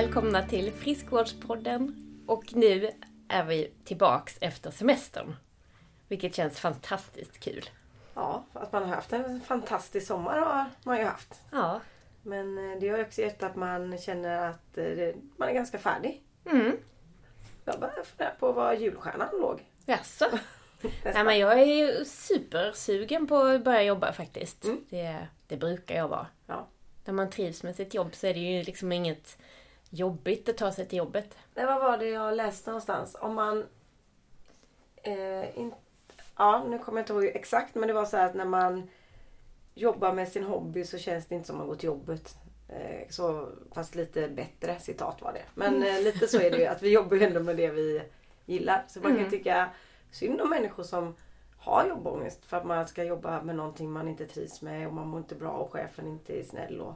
välkomna till Friskvårdspodden. Och nu är vi tillbaks efter semestern. Vilket känns fantastiskt kul. Ja, att man har haft en fantastisk sommar har man ju haft. Ja. Men eh, det har ju också gett att man känner att eh, man är ganska färdig. Mm. Jag börjar fundera på var julstjärnan låg. Jaså? Nej, men jag är ju supersugen på att börja jobba faktiskt. Mm. Det, det brukar jag vara. Ja. När man trivs med sitt jobb så är det ju liksom inget jobbigt att ta sig till jobbet. Nej, vad var det jag läste någonstans? Om man... Eh, in, ja, nu kommer jag inte ihåg exakt men det var så här att när man jobbar med sin hobby så känns det inte som att man går till jobbet. Eh, så, fast lite bättre citat var det. Men eh, lite så är det ju att vi jobbar ju ändå med det vi gillar. Så man kan Mm. tycka synd om människor som har jobbångest för att man ska jobba med någonting man inte trivs med och man mår inte bra och chefen inte är snäll. Och,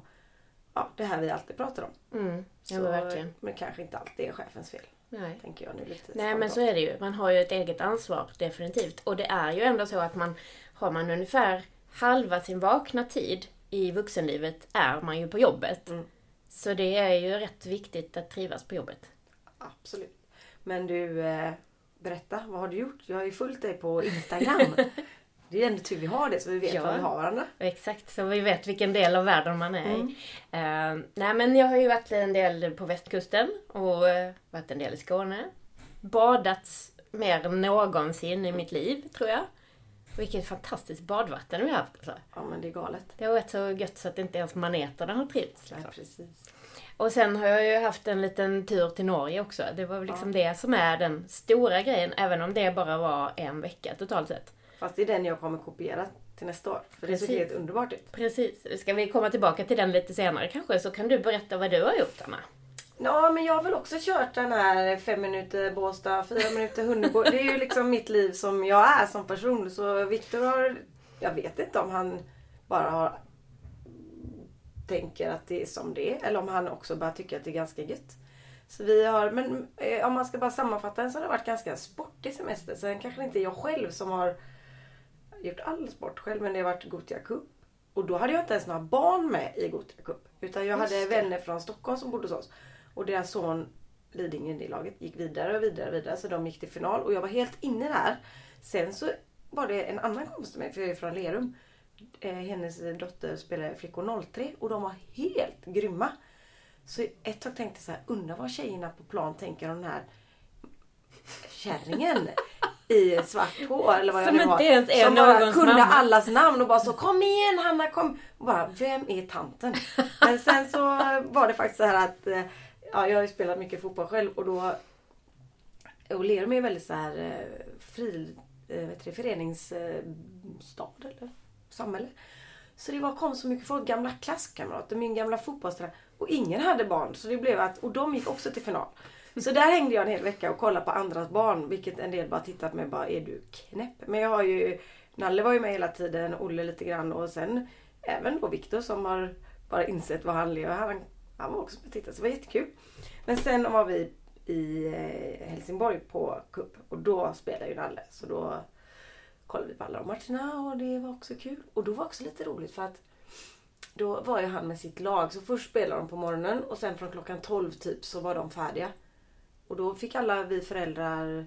ja, det här vi alltid pratar om. Mm. Ja, men verkligen. men kanske inte alltid är chefens fel. Nej. Tänker jag nu lite Nej men så är det ju. Man har ju ett eget ansvar definitivt. Och det är ju ändå så att man har man ungefär halva sin vakna tid i vuxenlivet är man ju på jobbet. Mm. Så det är ju rätt viktigt att trivas på jobbet. Absolut. Men du, eh, berätta. Vad har du gjort? Jag har ju följt dig på Instagram. det är ändå tur vi har det så vi vet Ja. var vi har varandra. Exakt, så vi vet vilken del av världen man är Mm. i. Eh, nej men jag har ju varit en del på västkusten och eh, varit en del i Skåne. Badats mer än någonsin i mitt liv, tror jag. Vilket fantastiskt badvatten vi har haft alltså. Ja men det är galet. Det har varit så gött så att inte ens maneterna har trivts. Ja, Liksom. precis. Och sen har jag ju haft en liten tur till Norge också. Det var väl liksom det som är den stora grejen, även om det bara var en vecka totalt sett. Fast det är den jag kommer kopiera till nästa år. För det såg Precis. helt underbart ut. Precis. Ska vi komma tillbaka till den lite senare kanske, så kan du berätta vad du har gjort Anna. Ja men jag har väl också kört den här fem minuter Båstad, fyra minuter Hunnebo. Det är ju liksom mitt liv som jag är som person. Så Viktor har, jag vet inte om han bara har tänker att det är som det är. Eller om han också bara tycker att det är ganska gött. Så vi har, men eh, om man ska bara sammanfatta den så har det varit ganska sportig semester. Sen kanske det inte är jag själv som har gjort all sport själv men det har varit Gothia Cup. Och då hade jag inte ens några barn med i Gothia Cup. Utan jag hade det. vänner från Stockholm som bodde hos oss. Och deras son Lidingö i laget gick vidare och vidare och vidare. Så de gick till final och jag var helt inne där. Sen så var det en annan kompis till mig för jag är från Lerum. Eh, hennes dotter spelade flickor 03 och de var helt grymma. Så ett tag tänkte jag så här, undrar vad tjejerna på plan tänker om den här kärringen i svart hår eller vad Som nu var. inte ens Som bara kunde mamma. allas namn och bara så kom igen Hanna kom. Och bara, vem är tanten? Men sen så var det faktiskt så här att eh, ja, jag har ju spelat mycket fotboll själv och då och Lerum är väldigt så här eh, fri, eh, vet du, det, föreningsstad eller samhälle. Så det var, kom så mycket folk, gamla klasskamrater, min gamla fotbollstränare. Och ingen hade barn. Så det blev att, och de gick också till final. Så där hängde jag en hel vecka och kollade på andras barn. Vilket en del bara tittat på mig bara, är du knäpp? Men jag har ju, Nalle var ju med hela tiden, Olle lite grann och sen även då Viktor som har bara insett vad han lever. Han, han var också med och tittade så det var jättekul. Men sen var vi i eh, Helsingborg på cup och då spelade ju Nalle. Så då kollade vi på alla de matcherna och det var också kul. Och då var också lite roligt för att då var ju han med sitt lag. Så först spelade de på morgonen och sen från klockan 12 typ så var de färdiga. Och då fick alla vi föräldrar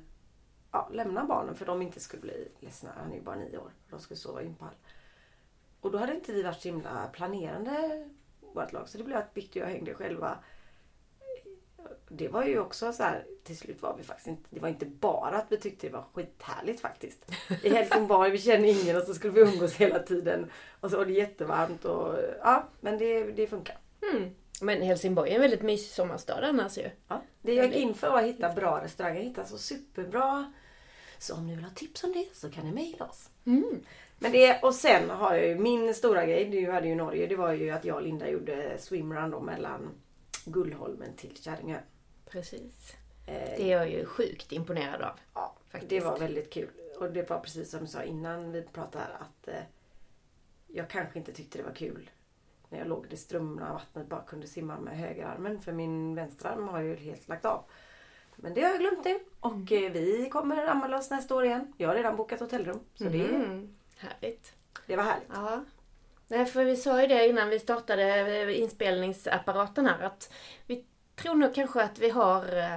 ja, lämna barnen för de inte skulle bli ledsna. Han är ju bara nio år. De skulle sova i en pall. Och då hade inte vi varit så himla planerande vårt lag. Så det blev att Victor och jag hängde själva. Det var ju också så här, till slut var vi faktiskt inte, det var inte bara att vi tyckte det var skithärligt faktiskt. I Helsingborg, vi kände ingen och så skulle vi umgås hela tiden. Och så var det jättevarmt och ja, men det, det funkar. Mm. Men Helsingborg är en väldigt mysig sommarstad annars ju. Ja. Det jag gick in för var att hitta bra restauranger. Jag hittade så superbra. Så om ni vill ha tips om det så kan ni mejla oss. Mm. Men det, och sen har jag ju min stora grej, du hade ju Norge, det var ju att jag och Linda gjorde swimrun då mellan Gullholmen till Käringön. Precis. Eh, Det är jag ju sjukt imponerad av. ja, faktiskt. det var väldigt kul. Och det var precis som du sa innan vi pratade att eh, jag kanske inte tyckte det var kul när jag låg i det strömna vattnet bara kunde simma med högerarmen för min vänsterarm har ju helt lagt av. Men det har jag glömt nu och eh, vi kommer anmäla oss nästa år igen. Jag har redan bokat hotellrum så det, Mm. Härligt. det var härligt. Ja. Nej, för vi sa ju det innan vi startade inspelningsapparaten här att vi tror nog kanske att vi har eh,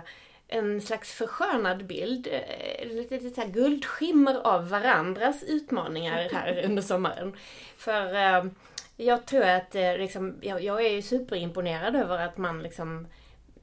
en slags förskönad bild, eh, lite, lite guldskimmer av varandras utmaningar här under sommaren. För eh, jag tror att eh, liksom, jag, jag är superimponerad över att man liksom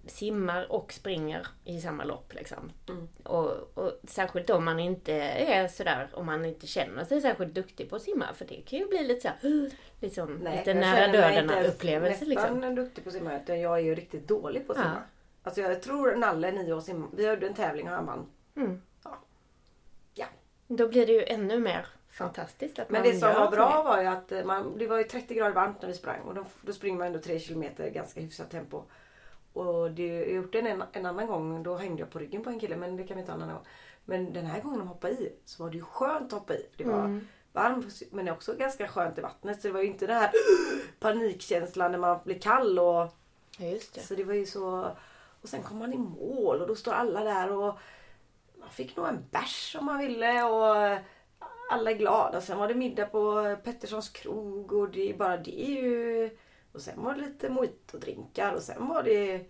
simmar och springer i samma lopp. Liksom. Mm. Och, och särskilt om man inte är sådär, om man inte känner sig särskilt duktig på att simma. För det kan ju bli lite såhär, liksom, lite jag nära döden upplevelse. nästan Liksom. duktig på att simma utan jag är ju riktigt dålig på att Ja. simma. Alltså jag tror Nalle, nio år, simma. vi gjorde en tävling och han vann. Mm. Ja. Ja. Då blir det ju ännu mer fantastiskt att Men man det som var bra var ju att man, det var ju 30 grader varmt när vi sprang och då, då springer man ändå 3 kilometer ganska hyfsat tempo. Och det, jag gjort det en, en annan gång, då hängde jag på ryggen på en kille men det kan vi ta en annan gång. Men den här gången de hoppade i så var det ju skönt att hoppa i. Det var Mm. varmt men också ganska skönt i vattnet så det var ju inte den här panikkänslan när man blir kall och just det. så det var ju så... Och sen kom man i mål och då står alla där och man fick nog en bärs om man ville och alla är glada. Sen var det middag på Petterssons krog och det är bara det är ju... Och sen var det lite mojito-drinkar och sen var det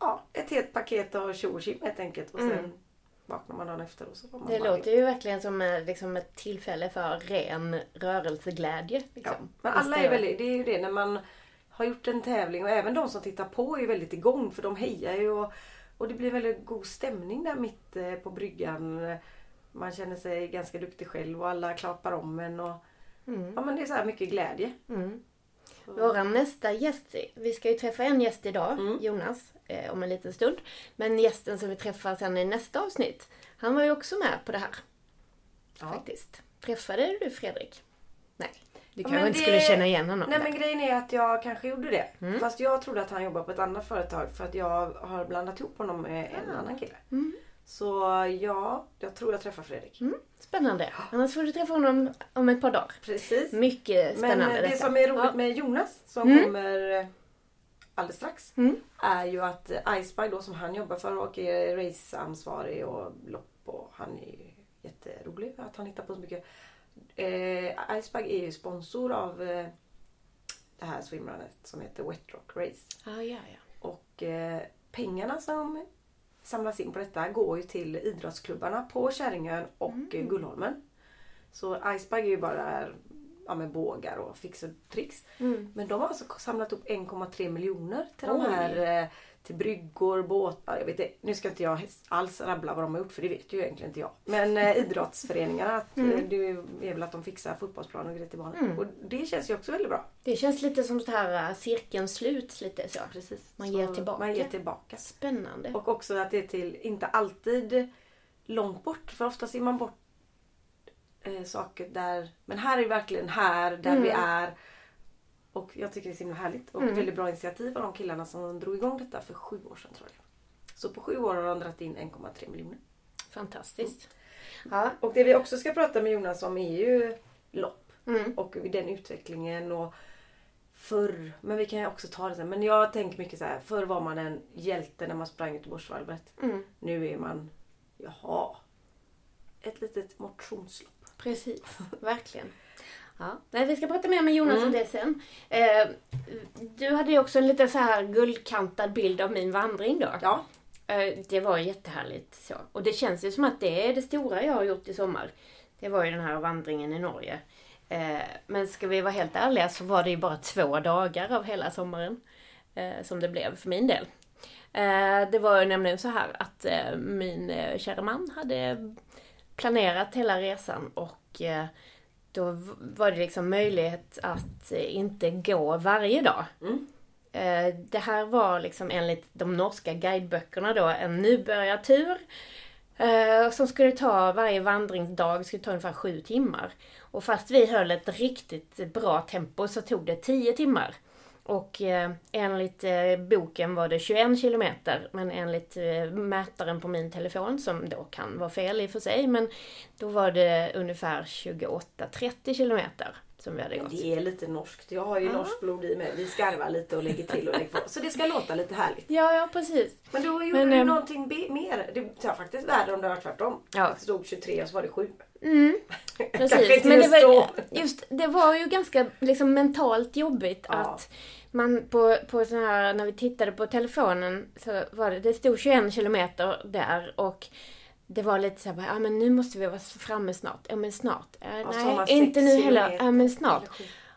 ja, ett helt paket av tjo och tjim helt enkelt. Och sen Mm. vaknade man dagen efter och så var man Det låter ju verkligen som eh, liksom ett tillfälle för ren rörelseglädje. Ja, Liksom. men alla är väldigt, det är ju det när man har gjort en tävling och även de som tittar på är väldigt igång för de hejar ju och, och det blir väldigt god stämning där mitt eh, på bryggan. Man känner sig ganska duktig själv och alla klappar om en och Mm. ja men det är så här mycket glädje. Mm. Vår nästa gäst, vi ska ju träffa en gäst idag, Mm. Jonas, eh, om en liten stund. Men gästen som vi träffar sen i nästa avsnitt, han var ju också med på det här. Ja. Faktiskt. Träffade du Fredrik? Nej, du Ja, kanske men inte det- skulle känna igen honom. Nej men grejen är att jag kanske gjorde det. Mm. Fast jag trodde att han jobbar på ett annat företag för att jag har blandat ihop honom med en Ah. annan kille. Mm. Så ja, jag tror jag träffar Fredrik. Mm. Spännande. Annars får du träffa honom om ett par dagar. Precis. Mycket Men spännande eh, det detta. som är roligt Ja. med Jonas som Mm. kommer eh, alldeles strax Mm. är ju att eh, Icebike då som han jobbar för och är raceansvarig och lopp och han är ju jätterolig att han hittar på så mycket. Eh, Icebike är ju sponsor av eh, det här swimrunnet som heter Wet Rock Race. Ja, ja, ja. Och eh, pengarna som samlas in på detta går ju till idrottsklubbarna på Käringön och eh, Gullholmen. Så Icebike är ju bara ja, med bågar och fix och tricks. Mm. Men de har alltså samlat upp 1,3 miljoner till de Oj. här eh, till bryggor, båtar. Jag vet, inte- nu ska inte jag alls rabbla vad de har gjort för det vet ju egentligen inte jag. Men eh, idrottsföreningarna, att, eh, Mm. det är väl att de fixar fotbollsplan och grejer till barnen. Mm. Och det känns ju också väldigt bra. Det känns lite som det här äh, cirkeln slut lite så. Precis. Man ger Så tillbaka. Man ger tillbaka. Spännande. Och också att det är till, inte alltid långt bort. För ofta ser man bort eh, saker där. Men här är verkligen här, där Mm. vi är. Och jag tycker det är så himla härligt. Och Mm. väldigt bra initiativ av de killarna som drog igång detta för sju år sedan tror jag. Så på sju år har de dragit in 1,3 miljoner. Fantastiskt. Ja. Och det vi också ska prata med Jonas om är ju lopp. Mm. Och den utvecklingen och förr. Men vi kan ju också ta det sen. Men jag tänker mycket så här. Förr var man en hjälte när man sprang Göteborgsvarvet. Mm. Nu är man, jaha, ett litet motionslopp. Precis, verkligen. Ja. Nej, vi ska prata mer med Jonas Mm. om det sen. Eh, du hade ju också en lite så här guldkantad bild av min vandring då. Ja, Eh, det var jättehärligt så. Och det känns ju som att det är det stora jag har gjort i sommar. Det var ju den här vandringen i Norge. Eh, men ska vi vara helt ärliga så var det ju bara två dagar av hela sommaren. Som det blev för min del. Det var ju nämligen så här att min eh, kära man hade planerat hela resan och då var det liksom möjlighet att eh, inte gå varje dag. Mm. Eh, Det här var liksom enligt de norska guideböckerna då en nybörjartur. eh, Som skulle ta, varje vandringsdag skulle ta ungefär sju timmar. Och fast vi höll ett riktigt bra tempo så tog det 10 timmar. Och eh, enligt eh, boken var det 21 kilometer. Men enligt eh, mätaren på min telefon, som då kan vara fel i och för sig, men då var det ungefär 28-30 kilometer som vi hade gått. det är lite norskt. Jag har ju Ja. norskt blod i mig. Vi skarvar lite och lägger till och lägger på. Så det ska låta lite härligt. Ja, ja precis. Men då gjorde Men, du ehm, någonting mer. Det tar faktiskt värre om det var tvärtom. Ja. Det stod 23 och så var det 7. Mm, precis. Men det var, just, det var ju ganska liksom, mentalt jobbigt Ja. att man på, på sån här, när vi tittade på telefonen så var det, det stod 21 kilometer där och det var lite så här, bara, ja men nu måste vi vara framme snart. Ja men snart. Ja, Ja, så man nej, inte nu heller. Ja men snart.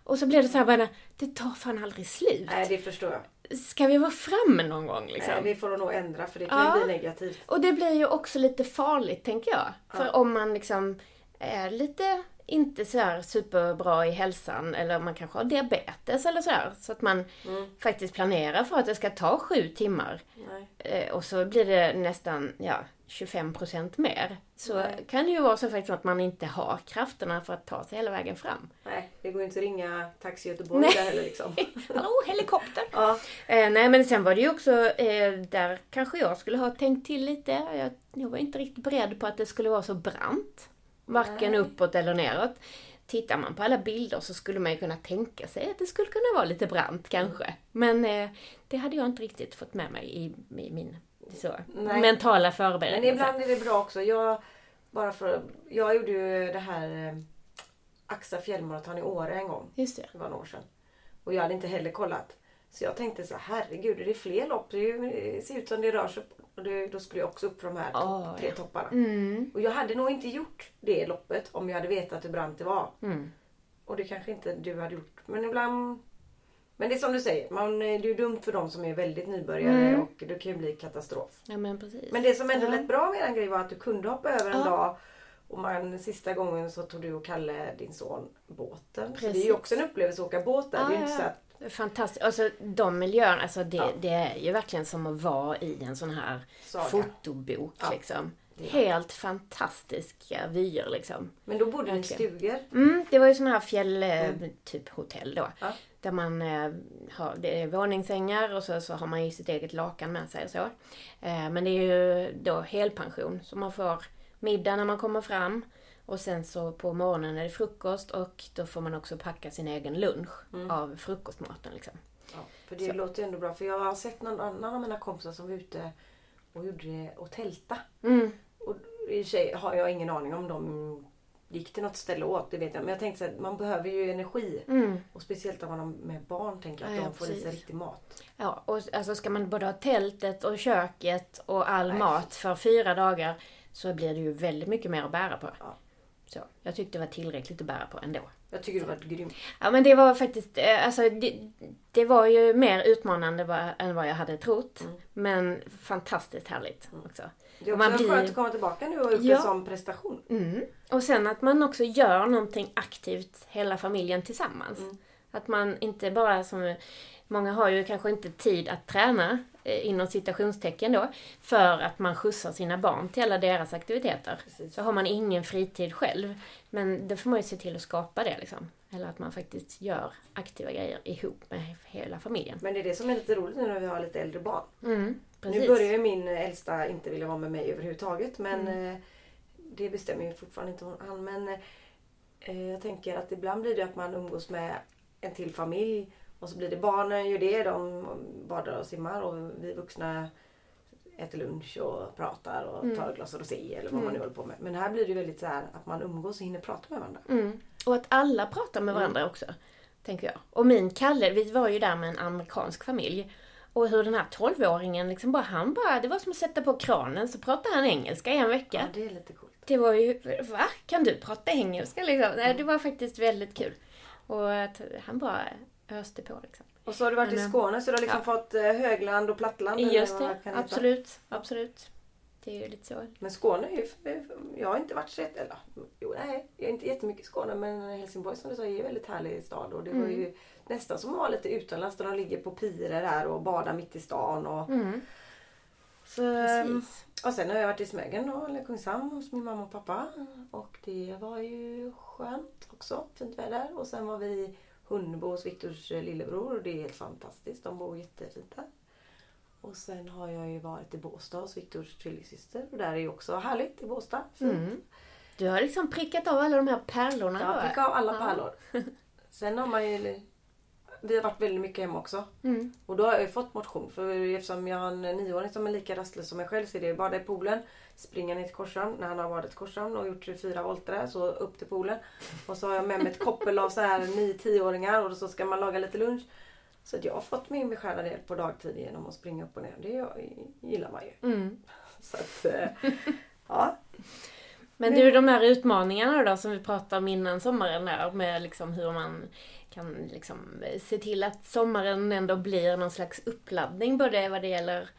Och så blev det så här bara, det tar fan aldrig slut. Nej, det förstår jag. Ska vi vara framme någon gång liksom? Nej, det får de nog ändra för det kan Ja. bli negativt. Och det blir ju också lite farligt, tänker jag. För om man liksom är lite inte så här superbra i hälsan eller man kanske har diabetes eller så här, Så att man Mm. faktiskt planerar för att det ska ta sju timmar. Eh, och så blir det nästan ja, 25% mer. Så Nej. kan det ju vara så faktiskt att man inte har krafterna för att ta sig hela vägen fram. Nej, det går ju inte att ringa Taxi Göteborg Nej. där heller liksom. Hallå, helikopter! Ja, Eh, nej men sen var det ju också, eh, där kanske jag skulle ha tänkt till lite. Jag, jag var inte riktigt beredd på att det skulle vara så brant. Varken Nej. uppåt eller neråt. Tittar man på alla bilder så skulle man ju kunna tänka sig att det skulle kunna vara lite brant kanske. Men eh, det hade jag inte riktigt fått med mig i, i min så, Nej. mentala men förberedelse. ibland är det bra också. Jag, bara för, jag gjorde ju det här eh, Axa fjällmaraton i Åre en gång. Just det. Det var några år sedan. Och jag hade inte heller kollat. Så jag tänkte så herregud, är det fler lopp? Det ser ut som det rör sig. Och det, då skulle jag också upp för de här topp, Åh, tre ja. topparna. Mm. Och jag hade nog inte gjort det loppet om jag hade vetat hur brant det var. Mm. Och det kanske inte du hade gjort. Men ibland... Men det är som du säger, man, det är ju dumt för de som är väldigt nybörjare Mm. och det kan ju bli katastrof. Ja men precis. Men det som ändå Ja. lät bra med den grejen var att du kunde hoppa över en Ja. dag och man, sista gången så tog du och Kalle, din son, båten. Så det är Precis. ju också en upplevelse att åka båt där. Ja, det är ju inte ja. så att, Fantastiskt. Alltså de miljöerna, alltså det, Ja. det är ju verkligen som att vara i en sån här Saga. fotobok Ja, liksom. Helt fantastiska vyer liksom. Men då bodde ni i stugor. Mm, det var ju såna här fjäll, eh, typ hotell då. Ja. Där man eh, har, det är våningssängar och så, så har man ju sitt eget lakan med sig och så. Eh, men det är ju då helpension. Så man får middag när man kommer fram. Och sen så på morgonen är det frukost och då får man också packa sin egen lunch av frukostmaten liksom. Ja, för det låter ju ändå bra. För jag har sett någon annan av mina kompisar som var ute och gjorde det och tälta. Mm. Och i och för sig har jag ingen aning om de gick till något ställe åt, det vet jag. Men jag tänkte så här, man behöver ju energi. Mm. Och speciellt om man har med barn, tänker jag, att Ja, de får i sig riktig mat. Ja, och alltså ska man både ha tältet och köket och all Nej. mat för fyra dagar så blir det ju väldigt mycket mer att bära på. Ja. Så, jag tyckte det var tillräckligt att bära på ändå. Jag tycker det var grymt. Ja men det var faktiskt, eh, alltså det, det var ju mer utmanande vad, än vad jag hade trott. Mm. Men fantastiskt härligt också. Det är också blir- skönt att komma tillbaka nu och gjort Ja. en sån prestation. Mm. Och sen att man också gör någonting aktivt hela familjen tillsammans. Mm. Att man inte bara som Många har ju kanske inte tid att träna eh, inom citationstecken då. För att man skjutsar sina barn till alla deras aktiviteter. Precis. Så har man ingen fritid själv. Men då får man ju se till att skapa det liksom. Eller att man faktiskt gör aktiva grejer ihop med hela familjen. Men det är det som är lite roligt nu när vi har lite äldre barn. Mm. Nu börjar ju min äldsta inte vilja vara med mig överhuvudtaget. Men Mm. eh, det bestämmer ju fortfarande inte han. Men eh, jag tänker att ibland blir det att man umgås med en till familj. Och så blir det barnen gör det. De badar och simmar. Och vi vuxna äter lunch och pratar och Mm. tar ett glas rosé eller vad man nu håller på med. Men här blir det väldigt så här att man umgås och hinner prata med varandra. Mm. Och att alla pratar med varandra också, tänker jag. Och min Kalle, vi var ju där med en amerikansk familj. Och hur den här 12-åringen liksom bara, han bara, det var som att sätta på kranen så pratade han engelska i en vecka. Ja, det är lite coolt. Det var ju, va? Kan du prata engelska liksom? Nej, det var faktiskt väldigt kul. Och att han bara öste på liksom. Och så har du varit Men, i eh, Skåne så du har liksom fått eh, högland och plattland. Just det, absolut, absolut. Det är ju lite så. Men Skåne är ju... Jag har inte varit så eller Jo, nej. Jag är inte jättemycket i Skåne men Helsingborg som du sa är ju en väldigt härlig stad. Och det var ju nästan som att vara lite utomlands där de ligger på pirer där och badar mitt i stan. Och, Mm, så, ehm, precis. och sen har jag varit i Smögen då, eller Kungshamn hos min mamma och pappa. Och det var ju skönt också. Fint väder. Och sen var vi i Hundbo hos Viktors eh, lillebror och det är helt fantastiskt. De bor jättefint där. Och sen har jag ju varit i Båstad hos Viktors tvillingsyster och där är ju också härligt i Båstad. Fint. Mm. Du har liksom prickat av alla de här pärlorna Ja, då. pricka av alla Ja. pärlor. Sen har man ju vi har varit väldigt mycket hemma också. Mm. Och då har jag ju fått motion. För eftersom jag har en nioåring som är lika rastlös som mig själv så är det bada i poolen. Springa ner till Korshamn när han har badat i Korshamn och gjort fyra volter där. Så upp till poolen. Och så har jag med mig ett koppel av så här 9-10-åringar och så ska man laga lite lunch. Så att jag har fått min beskärda del på dagtid genom att springa upp och ner. Det gillar man ju. Mm. Så att, eh, ja. Men du, de här utmaningarna då som vi pratade om innan sommaren där med liksom hur man kan liksom se till att sommaren ändå blir någon slags uppladdning både vad det gäller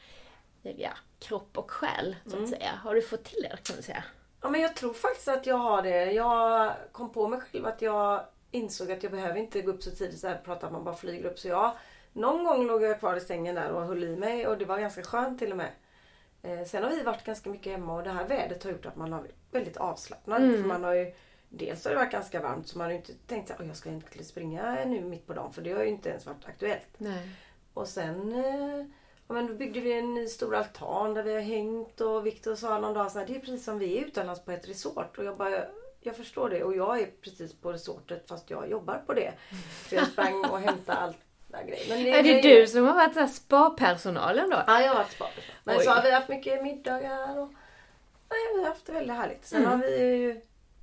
ja, kropp och själ så att Mm. säga. Har du fått till det kan du säga? Ja men jag tror faktiskt att jag har det. Jag kom på mig själv att jag insåg att jag behöver inte gå upp så tidigt så här prata att man bara flyger upp. Så jag, någon gång låg jag kvar i sängen där och höll i mig och det var ganska skönt till och med. Eh, sen har vi varit ganska mycket hemma och det här vädret har gjort att man har väldigt avslappnad. Mm. För man har ju, dels har det varit ganska varmt så man har ju inte tänkt att jag ska inte springa nu mitt på dagen för det har ju inte ens varit aktuellt. Nej. Och sen eh, ja, men då byggde vi en ny stor altan där vi har hängt och Viktor sa någon dag här, det är precis som vi är utomlands på ett resort. Och jag bara, jag förstår det och jag är precis på resortet fast jag jobbar på det. Så jag sprang och hämtade allt. Men Är det du som har varit spa-personalen då? Ja, jag har varit sparad. Men Oj. så har vi haft mycket middagar och nej, vi har haft det väldigt härligt. Sen Mm. har vi ju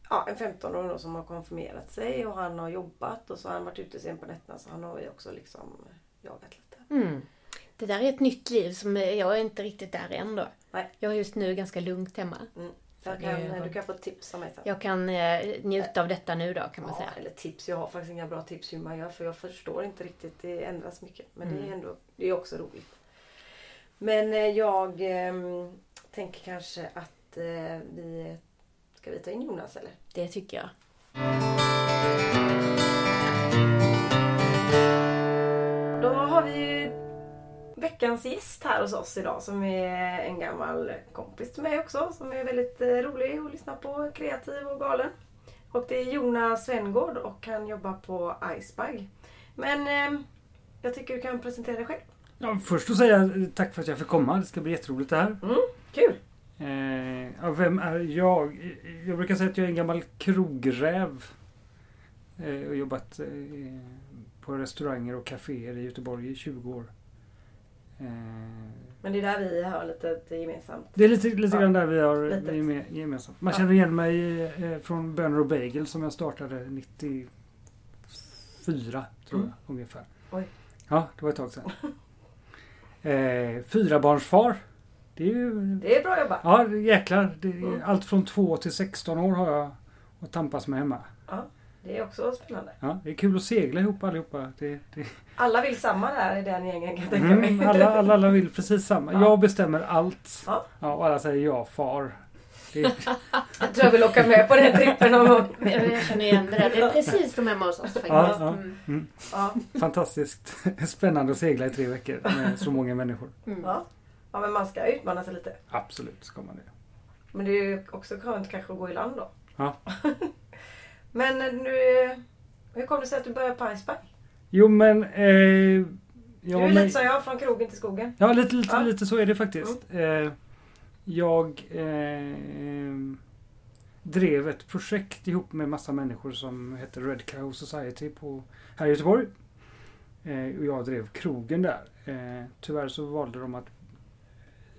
ja, en 15-åring då som har konfirmerat sig och han har jobbat och så har han varit ute sen på nätterna så han har vi också liksom jagat lite. Mm. Det där är ett nytt liv som jag är inte riktigt där än då. Nej. Jag är just nu ganska lugnt hemma. Mm. Jag det kan, du kan få tips av mig sen. Jag kan eh, njuta av detta nu då kan man Ja, säga. eller tips. Jag har faktiskt inga bra tips hur man gör för jag förstår inte riktigt. Det ändras mycket. Men det Mm. är ändå det är också roligt. Men eh, jag ehm, tänker kanske att eh, vi... Ska vi ta in Jonas eller? Det tycker jag. Då har vi ju veckans gäst här hos oss idag som är en gammal kompis till mig också. Som är väldigt eh, rolig att lyssna på, kreativ och galen. Och det är Jonas Svengård och han jobbar på Icebug. Men eh, jag tycker du kan presentera dig själv. Ja, först att säga tack för att jag fick komma. Det ska bli jätteroligt det här. Kul! Eh, ja, vem är jag? Jag brukar säga att jag är en gammal krogräv. Eh, och jobbat eh, på restauranger och kaféer i Göteborg i 20 år. Eh, Men det är där vi har lite gemensamt. det är lite, lite Ja, grann där vi har med, gemensamt. Man Ja. känner igen mig eh, från Bönor och Bagel som jag startade 94 tror jag Mm. ungefär. Oj. Ja, det var ett tag sedan. Eh, fyra barnsfar. Det är ju Det är bra jobbat. Ja, jäklar. Det är Mm. Allt från 2 till 16 år har jag att tampas med hemma. Det är också spännande. Ja, det är kul att segla ihop allihopa. Det, det, Alla vill samma där i den gängen kan jag tänka mig. mm, alla, alla, alla vill precis samma. Ja. Jag bestämmer allt. Ja. Ja, och alla säger ja, far. Det, Jag tror jag vill åka med på den trippen någon gång. Jag känner igen det där. Det är precis som hemma hos oss faktiskt. Ja, ja. Mm. mm, Ja. fantastiskt spännande att segla i tre veckor med så många människor. Mm. Ja. Ja, men man ska utmana sig lite. Absolut ska man det. Men det är ju också skönt kanske att gå i land då. Ja. men nu, hur kom det sig att du började på Iceberg? Jo men... Eh, du jag är men- lite som jag, från krogen till skogen. Ja, lite, lite, Ja. Mm. lite så är det faktiskt. Eh, jag eh, drev ett projekt ihop med massa människor som heter Red Cow Society på, här i Göteborg. Eh, och jag drev krogen där. Eh, tyvärr så valde de att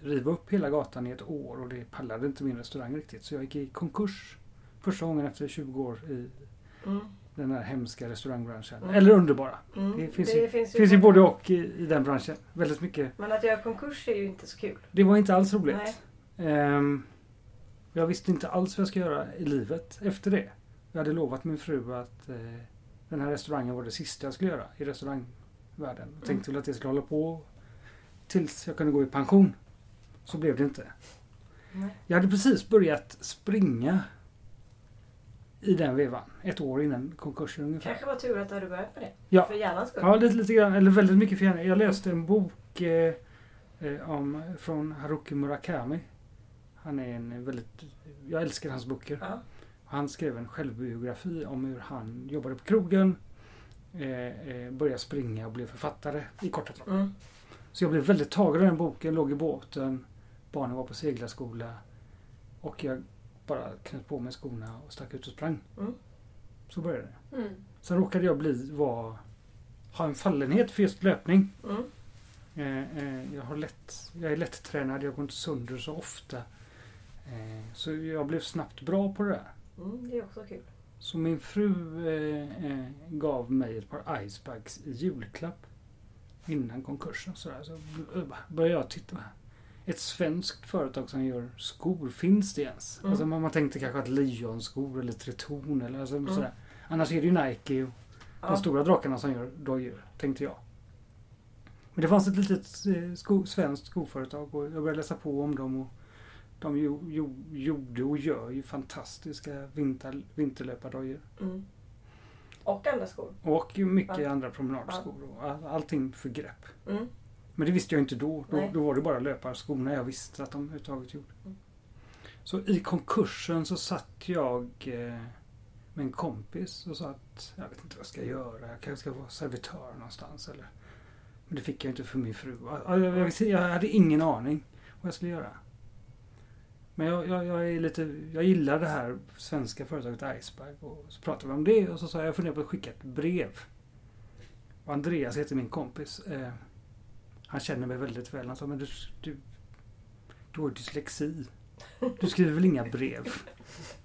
riva upp hela gatan i ett år och det pallade inte min restaurang riktigt. Så jag gick i konkurs första gången efter 20 år i Mm. den här hemska restaurangbranschen. Mm. Eller underbara. Mm. Det finns ju- finns Det finns ju både och i, i den branschen. Väldigt mycket. Men att göra konkurs är ju inte så kul. Det var inte alls roligt. Ehm, jag visste inte alls vad jag ska göra i livet efter det. Jag hade lovat min fru att eh, den här restaurangen var det sista jag skulle göra i restaurangvärlden. Jag tänkte väl att det skulle hålla på tills jag kunde gå i pension. Så blev det inte. Nej. Jag hade precis börjat springa i den vevan. Ett år innan konkursen ungefär. Kanske var tur att du hade börjat med det. Ja. För hjärnans skull. Ja, lite, lite grann. Eller väldigt mycket för gärna. Jag läste en bok eh, eh, om, från Haruki Murakami. Han är en väldigt... Jag älskar hans böcker. Ja. Han skrev en självbiografi om hur han jobbade på krogen. Eh, eh, började springa och blev författare i korta drag. Mm. Så jag blev väldigt tagen av den boken. Låg i båten. Barnen var på seglarskola. Och jag bara knöt på mig skorna och stack ut och sprang. Mm. Så började det. Mm. Sen råkade jag bli, vara har en fallenhet för just löpning. Mm. Eh, eh, jag, har lätt, jag är lättränad, jag går inte sönder så ofta. Eh, så jag blev snabbt bra på det där. Mm, det är också kul. Så min fru eh, eh, gav mig ett par icebags i julklapp. Innan konkursen. Sådär. Så började jag titta. Ett svenskt företag som gör skor, finns det ens? Mm. Alltså man, man tänkte kanske att Leon-skor eller Treton eller alltså, Mm. sådär. Annars är det ju Nike och Ja. de stora drakarna som gör dojor, tänkte jag. Men det fanns ett litet eh, sko, svenskt skoföretag och jag började läsa på om dem. Och de jo, jo, gjorde och gör ju fantastiska vinter, vinterlöpardojor. Mm. Och andra skor. Och mycket Ja. andra promenadskor och all, allting för grepp. Mm. Men det visste jag inte då. Då, då var det bara löparskorna jag visste att de överhuvudtaget gjorde. Mm. Så i konkursen så satt jag eh, med en kompis och sa att jag vet inte vad jag ska göra. Jag kanske ska vara servitör någonstans. Eller. Men det fick jag inte för min fru. Jag, jag hade ingen aning vad jag skulle göra. Men jag, jag, jag, är lite, jag gillar det här svenska företaget Iceberg. Och så pratade vi om det och så sa jag jag funderar på att skicka ett brev. Och Andreas heter min kompis. Eh, han känner mig väldigt väl. Han sa, men du, du, du har dyslexi. Du skriver väl inga brev?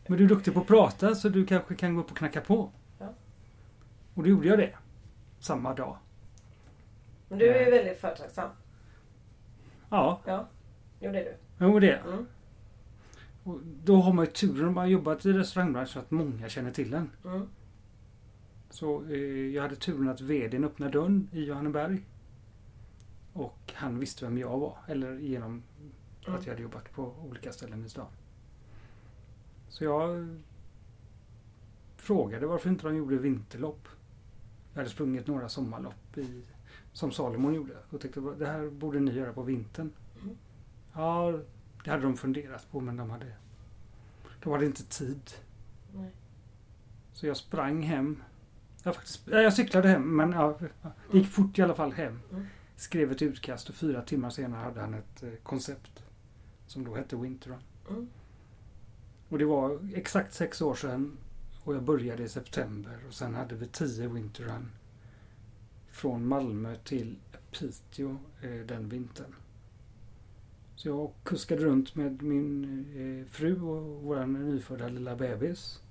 Men du är duktig på att prata så du kanske kan gå upp och knacka på. Ja. Och då gjorde jag det. Samma dag. Men du är ju väldigt företagsam. Ja, Ja, jo det är du. jo det. Mm. Och då har man ju turen om man har jobbat i restaurangbranschen att många känner till en. Mm. Så eh, jag hade turen att VDn öppnade dörren i Johanneberg. Och han visste vem jag var. Eller genom Mm. att jag hade jobbat på olika ställen i stan. Så jag frågade varför inte de gjorde vinterlopp. Jag hade sprungit några sommarlopp i, som Salomon gjorde. Och tänkte det här borde ni göra på vintern. Mm. Ja, det hade de funderat på men de hade, de hade inte tid. Nej. Så jag sprang hem. Jag, faktiskt, ja, jag cyklade hem men ja, det gick fort i alla fall hem. Mm. Skrev ett utkast och fyra timmar senare hade han ett eh, koncept. Som då hette Winter Run. Mm. Och det var exakt sex år sedan. Och jag började i september. Och sen hade vi tio Winter Run. Från Malmö till Piteå eh, den vintern. Så jag kuskade runt med min eh, fru och vår nyfödda lilla bebis.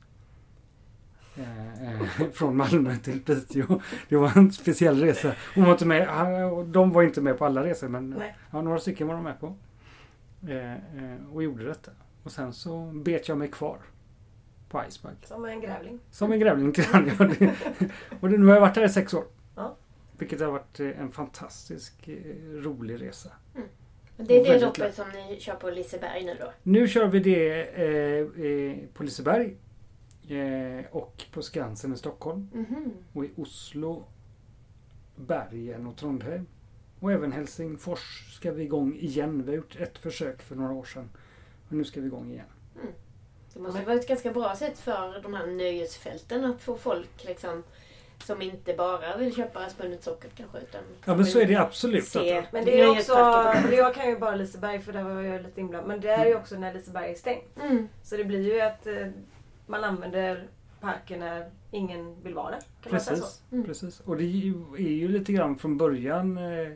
Eh, eh, från Malmö till Piteå. Det var en speciell resa. Hon var inte med, han- de var inte med på alla resor men ja, några stycken var de med på. Eh, eh, och gjorde detta. Och sen så bet jag mig kvar på Iceberg. Som en grävling. Som en grävling till det- Och nu har jag varit där i sex år. Ja. Vilket har varit eh, en fantastisk rolig resa. Det är det loppet som ni kör på Liseberg nu då? Nu kör vi det eh, eh, på Liseberg. Eh, och på Skansen i Stockholm. Mhm. Och i Oslo, Bergen och Trondheim. Och även Helsingfors ska vi igång igen. Vi har gjort ett försök för några år sedan. Men nu ska vi igång igen. Det måste vara ett ganska bra sätt för de här nöjesfälten att få folk liksom som inte bara vill köpa spunnet socker kanske utan Ja men så är det absolut. se Att, Men det är också, jag kan ju bara Liseberg för där var jag lite inblandad. Men det är ju också när Liseberg är stängt. Mm. Så det blir ju att eh, man använder parken när ingen vill vara där. Kan man säga så? precis, Mm. precis. Och det är ju, är ju lite grann från början eh,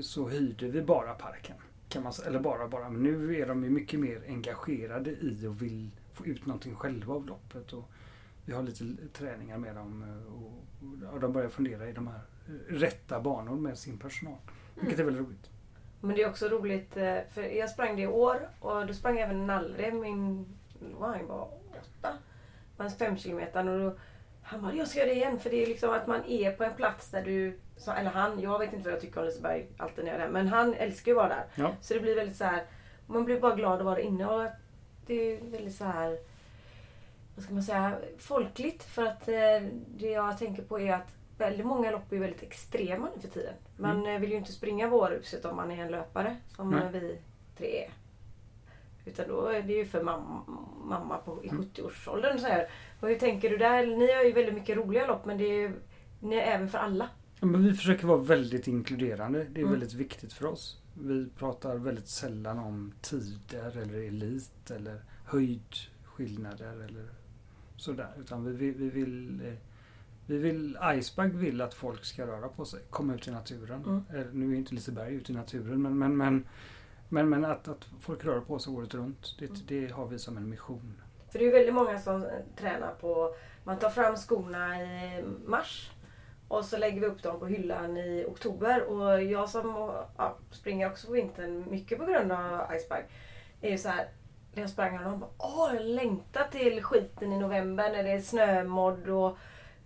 så hyrde vi bara parken. Kan man, säga. eller bara bara. Men nu är de ju mycket mer engagerade i och vill få ut någonting själva av loppet. Och vi har lite träningar med dem eh, och, och de börjar fundera i de här eh, rätta banor med sin personal. Vilket är väldigt roligt. Men det är också roligt, för jag sprang det i år och då sprang även Nallre, min, vad han var åtta, hans fem kilometer och då, han bara, jag ska göra det igen. För det är liksom att man är på en plats där du, eller han, jag vet inte vad jag tycker om Liseberg alltid när jag är där, men han älskar ju att vara där. Ja. Så det blir väldigt så här, man blir bara glad att vara inne och det är väldigt så här, vad ska man säga, folkligt. För att eh, det jag tänker på är att väldigt många lopp är väldigt extrema nu för tiden. Man eh, vill ju inte springa Vårhuset om man är en löpare som Nej. vi tre är. Utan då är det ju för mamma, mamma på, i 70-årsåldern. Så här. Och hur tänker du där? Ni har ju väldigt mycket roliga lopp men det är ni är även för alla. Ja, men vi försöker vara väldigt inkluderande. Det är Mm. väldigt viktigt för oss. Vi pratar väldigt sällan om tider eller elit eller höjdskillnader eller sådär. Utan vi, vi, vi vill eh, Vi vill, Icebag vill att folk ska röra på sig, komma ut i naturen. Mm. Eh, Nu är inte Liseberg ute i naturen men, men, men, men, men att, att folk rör på sig året runt. Det, Mm. det har vi som en mission. För det är väldigt många som tränar på... Man tar fram skorna i mars. Och så lägger vi upp dem på hyllan i oktober. Och jag som ja, springer också på vintern mycket på grund av Icebag. Är ju så här. När jag sprang och bara Åh, jag längtar till skiten i november när det är snömodd och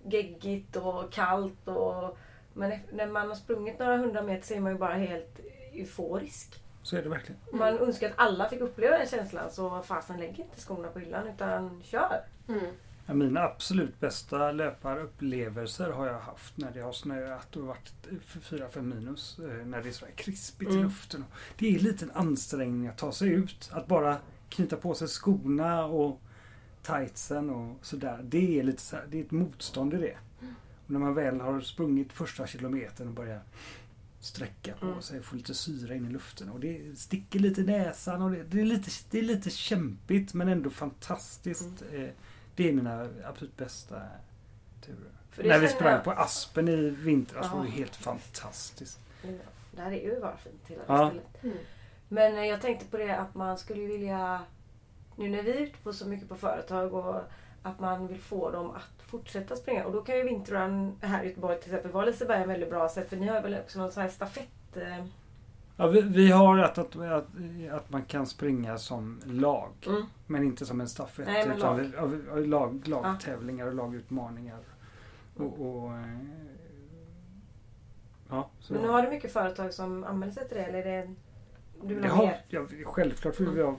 geggigt och kallt. Och, men när man har sprungit några hundra meter så är man ju bara helt euforisk. Så är det verkligen. Man önskar att alla fick uppleva den känslan så fasen lägg inte skorna på hyllan utan kör. Mm. Ja, mina absolut bästa löparupplevelser har jag haft när det har snöat och varit 4-5 minus. eh, När det är sådär krispigt i Mm. luften. Det är en liten ansträngning att ta sig ut. Att bara knyta på sig skorna och tightsen och sådär. Det är lite så här, det är ett motstånd i det. Och när man väl har sprungit första kilometern och börjar sträcka på Mm. sig, få lite syra in i luften och det sticker lite i näsan och det, det, är, lite, det är lite kämpigt men ändå fantastiskt. Eh, Det är mina absolut bästa turer. När vi sprang jag- på Aspen i vintras var det Ja. helt fantastiskt. Ja, Det här är ju bara fint hela Ja. stället. Mm. Men eh, jag tänkte på det att man skulle vilja, nu när vi är ute på så mycket på företag och att man vill få dem att fortsätta springa. Och då kan ju vinterrun här i Göteborg till exempel vara Liseberg en väldigt bra sätt. För ni har väl också någon sån här stafett... eh, Ja, vi, vi har att, att, att, att man kan springa som lag. Mm. Men inte som en stafett. Nej, utan lag. ja, lag, lagtävlingar och lagutmaningar. Och, och, eh, ja, Men nu har du mycket företag som anmäler sig till det eller är det... Du vill det ha har, ja, självklart vill vi ha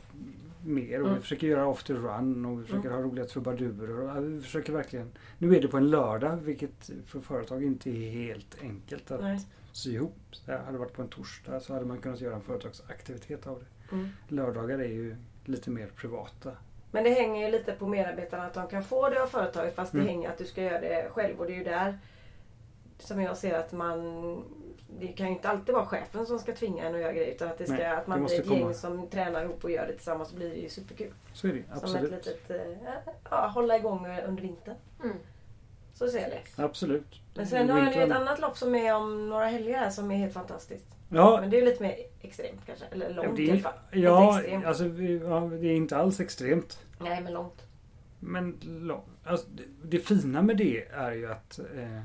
mer och Mm. vi försöker göra after run och vi försöker Mm. ha roliga trubadurer. Vi försöker verkligen. Nu är det på en lördag vilket för företag inte är helt enkelt att Nej. sy ihop. Så hade det varit på en torsdag så hade man kunnat göra en företagsaktivitet av det. Mm. Lördagar är ju lite mer privata. Men det hänger ju lite på medarbetarna att de kan få det av företaget fast Mm. det hänger att du ska göra det själv. Och det är ju där som jag ser att man... Det kan ju inte alltid vara chefen som ska tvinga en att göra grejer. Utan att, det ska, Nej, att man blir ett gäng komma. som tränar ihop och gör det tillsammans så blir det ju superkul. Så är det Som ett absolut. litet... eh, Ja, hålla igång under vintern. Mm. Så ser jag det. Absolut. Men sen har ni ju ett annat lopp som är om några helger här som är helt fantastiskt. Ja, Men det är lite mer extremt kanske. Eller ja, långt det i alla är, fall. ja, extremt. alltså, vi- ja, det är inte alls extremt. Nej men långt. Men lång- alltså, det, det fina med det är ju att eh,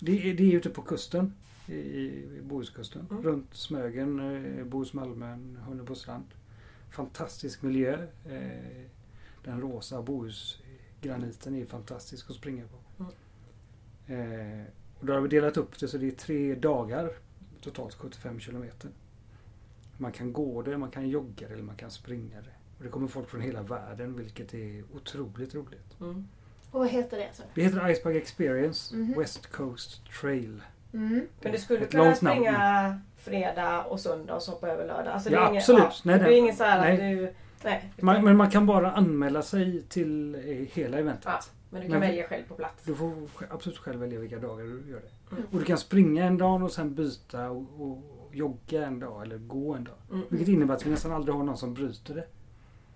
det, är, det är ute på kusten. I, i Bohuskusten. Mm. Runt Smögen, eh, Bohus-Malmön, Hunnebostrand. Fantastisk miljö. Eh, den rosa Bohusgraniten är fantastisk att springa på. Eh, och då har vi delat upp det så det är tre dagar. Totalt 75 kilometer. Man kan gå det, man kan jogga det eller man kan springa det. Och det kommer folk från hela världen vilket är otroligt roligt. Mm. Och vad heter det? Så? Det heter Icebag Experience Mhm. West Coast Trail. Mm. Men du skulle kunna springa fredag och söndag och så hoppa över lördag. Alltså, det Ja, är ingen, absolut. Ja, Nej, det nej. är inget så här att Nej. du... Nej. Man, men man kan bara anmäla sig till eh, hela eventet. Ja, men du kan Men- välja själv på plats. Du får absolut själv välja vilka dagar du gör det. Mm. Och du kan springa en dag och sen byta och, och jogga en dag eller gå en dag. Mm. Vilket innebär att vi nästan aldrig har någon som bryter det.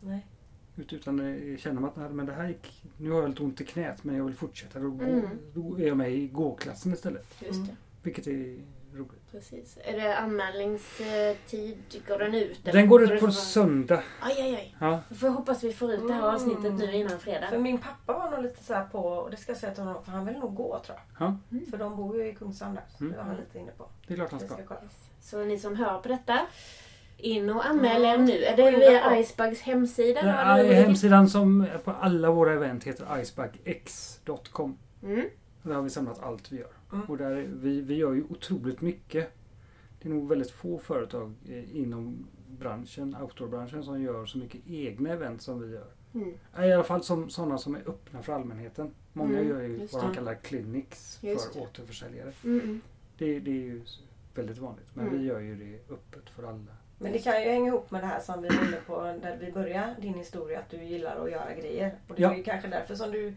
Nej. Ut- Utan eh, känner man att "Nej, men det här gick, nu har jag lite ont i knät men jag vill fortsätta. Då, Mm. då är jag med i gåklassen istället. Just Mm. det. Vilket är roligt. Precis. Är det anmälningstid? Går den ut? eller Den går får ut du på få- söndag. Aj, aj, aj. Ja. Då får jag hoppas vi får ut det här Mm. avsnittet nu innan fredag. För min pappa var nog lite så här på, och det ska jag säga till honom, för han vill nog gå tror jag. Ja. Mm. För de bor ju i Kungshamn där. Så Mm. det var han lite inne på. Det är klart han ska. ska. Så ni som hör på detta, in och anmäl er Mm. nu. Är det via. Icebugs hemsida? Ligger? hemsidan som är på alla våra event heter icebagx.com. Mm. Där har vi samlat allt vi gör. Mm. Och där, är- vi, vi gör ju otroligt mycket. Det är nog väldigt få företag eh, inom branschen, outdoorbranschen, som gör så mycket egna event som vi gör. Mm. I alla fall som, sådana som är öppna för allmänheten. Många Mm, gör ju just vad de kallar clinics Just för det. återförsäljare. Mm. mm. Det, det är ju väldigt vanligt. Men Mm. vi gör ju det öppet för alla. Men det kan ju hänga ihop med det här som vi var inne på där vi började din historia. Att du gillar att göra grejer. Och det Ja. var ju kanske därför som du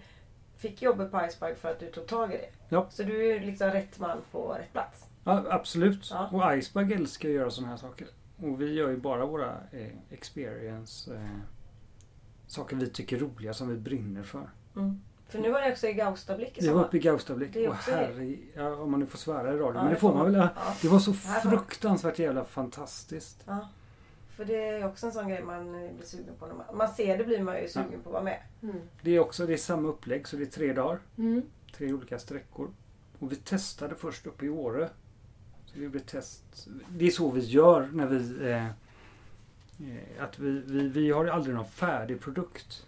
fick jobbet på Icebike för att du tog tag i det. Ja. Så du är liksom rätt man på rätt plats. Ja, absolut. Ja. Och Icebag älskar att göra sådana här saker. Och vi gör ju bara våra eh, experience eh, saker vi tycker är roliga som vi brinner för. Mm. För nu var det också i Gaustablick i Vi var uppe i Gaustablick. Och herre, ja, om man nu får svära i radio. Ja, men det får man väl. Ja. Det var så fruktansvärt jävla fantastiskt. Ja. För det är också en sån grej man blir sugen på. När man, man ser det blir man ju sugen på att vara med. Mm. Det är också det är samma upplägg så det är tre dagar. Mm. Tre olika sträckor. Och vi testade först uppe i Åre. Så vi gjorde test. Det är så vi gör när vi... Eh, eh, att vi, vi, vi har aldrig någon färdig produkt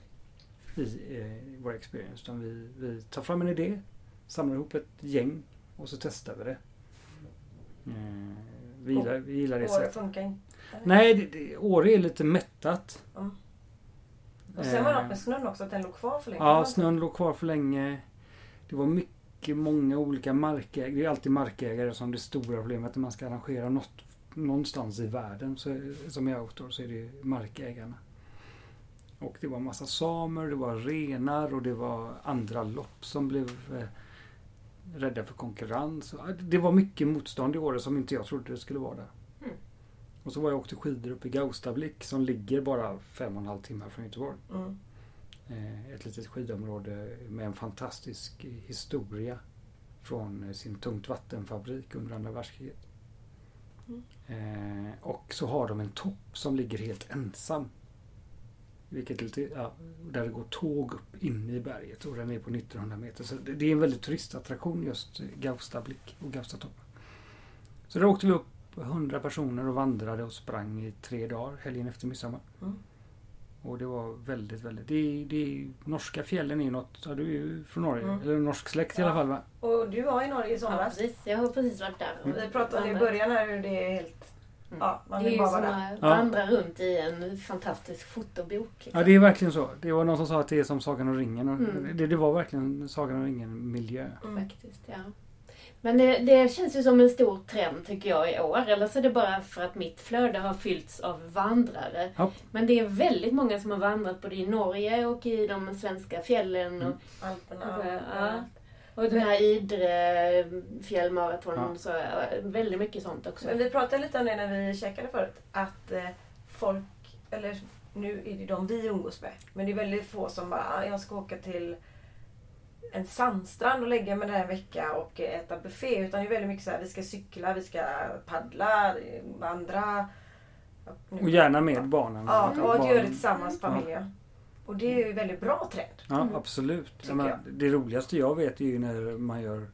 i eh, vår experience. Utan vi, vi tar fram en idé, samlar ihop ett gäng och så testar vi det. Eh, vi, gillar, vi gillar det Åre sättet. funkar inte. Nej, det, det, Åre är lite mättat. Och sen var det Eh, något med snön också, att den låg kvar för länge. Ja, snön låg kvar för länge. Det var mycket, många olika markägare. Det är alltid markägare som det stora problemet när man ska arrangera något någonstans i världen så, som är outdoor så är det markägarna. Och det var massa samer, det var renar och det var andra lopp som blev eh, rädda för konkurrens. Det var mycket motstånd i år som inte jag trodde det skulle vara där. Och så var jag och åkte skidor uppe i Gaustablick som ligger bara fem och en halv timme från Göteborg. Mm. Eh, Ett litet skidområde med en fantastisk historia från eh, sin tungt vattenfabrik under andra världskriget. Mm. Eh, och så har de en topp som ligger helt ensam. Vilket lite, ja, där det går tåg upp inne i berget och den är på 1900 meter. Så det, det är en väldigt turistattraktion just Gaustablick och Gaustatoppen. Så där åkte vi upp 100 personer och vandrade och sprang i tre dagar helgen efter midsommar. Mm. Och det var väldigt, väldigt... Det, det, norska fjällen är något... Ja, du är ju från Norge. Mm. Eller norsk släkt i alla Ja. fall va? Och du var i Norge i Ja, somras. precis. Jag har precis varit där. och Vi pratade i början här hur det är helt... Mm. Ja, man Det är vill ju bara som vara där. att Ja. vandra runt i en fantastisk fotobok. liksom. Ja, det är verkligen så. Det var någon som sa att det är som Sagan om ringen. Och Mm. det, det var verkligen Sagan om ringen-miljö. Mm. Faktiskt, ja. Men det, det känns ju som en stor trend tycker jag i år. Eller så är det bara för att mitt flöde har fyllts av vandrare. Ja. Men det är väldigt många som har vandrat både i Norge och i de svenska fjällen. Och, Mm. Alperna. Ja. och den här Idre fjällmaraton. Ja. Så, väldigt mycket sånt också. Men vi pratade lite om det när vi käkade förut. Att eh, folk, eller nu är det de vi umgås med. Men det är väldigt få som bara, "Ah, jag ska åka till en sandstrand och lägga mig där en vecka och äta buffé. Utan det är väldigt mycket så här, vi ska cykla, vi ska paddla, vandra. Nu- Och gärna med barnen. Ja, och barnen- göra det tillsammans familjen. Och det är ju väldigt bra trend. Ja, Mm. absolut. Jag menar, det roligaste jag vet är ju när man gör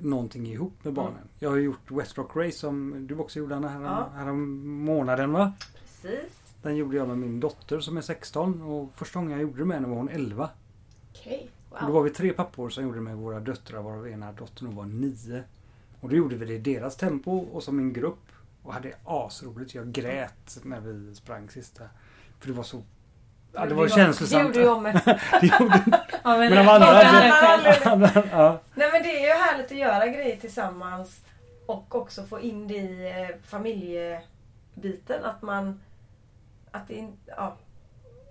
någonting ihop med barnen. Mm. Jag har gjort West Rock Race som du också gjorde Anna här, Ja. här månaden va? Precis. Den gjorde jag med min dotter som är 16 och första gången jag gjorde det med henne var hon 11. Okej, Och då wow. var vi tre pappor som gjorde det med våra döttrar varav ena dottern var nio. Och då gjorde vi det i deras tempo och som en grupp. Och hade asroligt. Jag grät när vi sprang sista. För det var så... Ja, det var Det känslosamt. gjorde jag med. Det Ja, Men de det- andra Ja, hade- själv. ja. Nej men det är ju härligt att göra grejer tillsammans och också få in det i eh, familjebiten. Att man... Att det. Ja.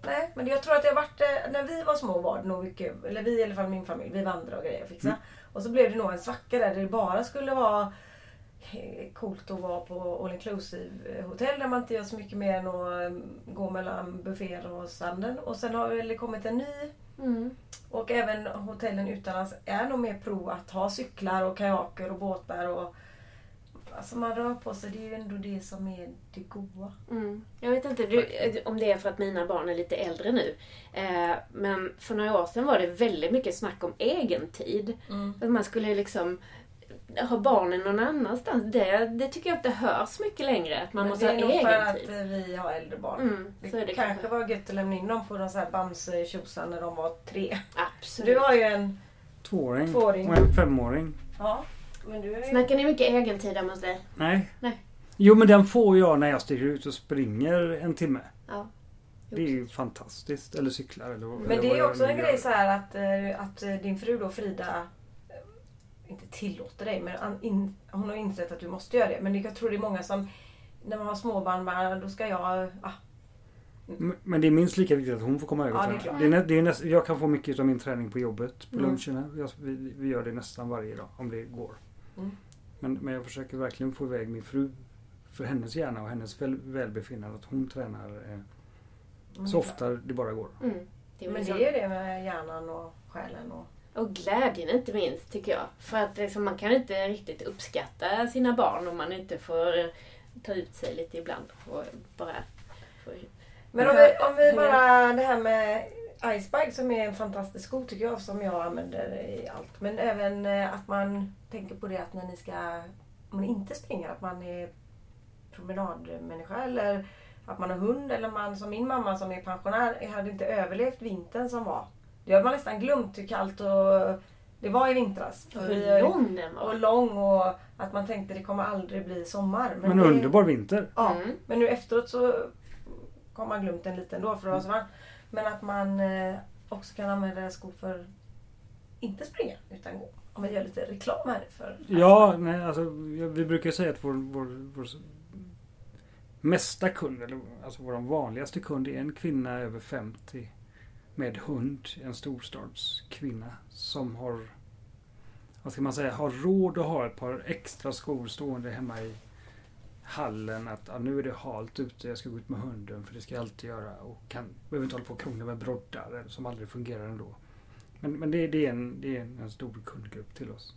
Nej, men jag tror att det har varit... eh, När vi var små var det nog mycket... Eller vi i alla fall min familj. Vi vandrade och grejer och fixa. Mm. Och så blev det nog en svacka där det bara skulle vara eh, coolt att vara på all inclusive eh, hotell där man inte gör så mycket mer än att gå mellan bufféer och sanden. Och sen har det kommit en ny Mm. och även hotellen utomlands är nog mer pro att ha cyklar och kajaker och båtar. Och, alltså man rör på sig, det är ju ändå det som är det goa. Mm. Jag vet inte du, om det är för att mina barn är lite äldre nu. Eh, men för några år sedan var det väldigt mycket snack om egen tid. Att man skulle liksom ha barnen någon annanstans. Det, det tycker jag inte hörs mycket längre. Att man Men måste det ha är nog för egen att tid. eh, vi har äldre barn. Mm, Det, det kanske kanske. var gött att lämna in dem på någon sån här bamse tjosan när de var tre. Absolut. Du har ju en... Tvååring Tvååring. och en femåring. Ja, du. Snackar ni mycket egen tid hemma hos dig? Nej. Nej. Jo men den får jag när jag stiger ut och springer en timme. Ja. Det är ju fantastiskt. Eller cyklar eller vad Men det är också en gör. grej så här att, eh, att eh, din fru då Frida eh, inte tillåter dig men hon har insett att du måste göra det. Men jag tror det är många som när man har småbarn bara då ska jag... Ah, Men- Men det är minst lika viktigt att hon får komma över Ja, och det är träna. klart. det är, nä- det är näst, Jag kan få mycket av min träning på jobbet på Mm. luncherna. Jag, vi, vi gör det nästan varje dag om det går. Mm. Men, men jag försöker verkligen få iväg min fru för hennes hjärna och hennes väl, välbefinnande att hon tränar eh, mm. så ofta det bara går. Mm. Det är Men det så. är ju det med hjärnan och själen. Och... Och glädjen inte minst, tycker jag. För att liksom, man kan inte riktigt uppskatta sina barn om man inte får ta ut sig lite ibland. Och bara. Men om vi, om vi bara, det här med Icebike som är en fantastisk sko tycker jag som jag använder i allt. Men även eh, att man tänker på det att när ni ska, om man inte springer, att man är promenadmänniska eller att man har hund eller man som min mamma som är pensionär hade inte överlevt vintern som var. Det har man nästan glömt hur kallt och det var i vintras. Och hur lång den var. Och lång och att man tänkte det kommer aldrig bli sommar. Men, det, underbar vinter. Ja, Mm. men nu efteråt så har man glömt den lite ändå för det var så varmt. Men att man eh, också kan använda skor för inte springa utan gå. Om jag gör lite reklam här för Ja, nej, alltså, vi brukar säga att vår, vår, vår mesta kund, eller alltså vår vanligaste kund är en kvinna över 50 med hund. En storstadskvinna som har, vad ska man säga, har råd att ha ett par extra skor stående hemma i hallen. Att ja, nu är det halt ute, jag ska gå ut med hunden för det ska jag alltid göra. Och kan, behöver inte hålla på och krångla med broddar som aldrig fungerar ändå. Men, men det, det är, en, det är en, stor kundgrupp till oss.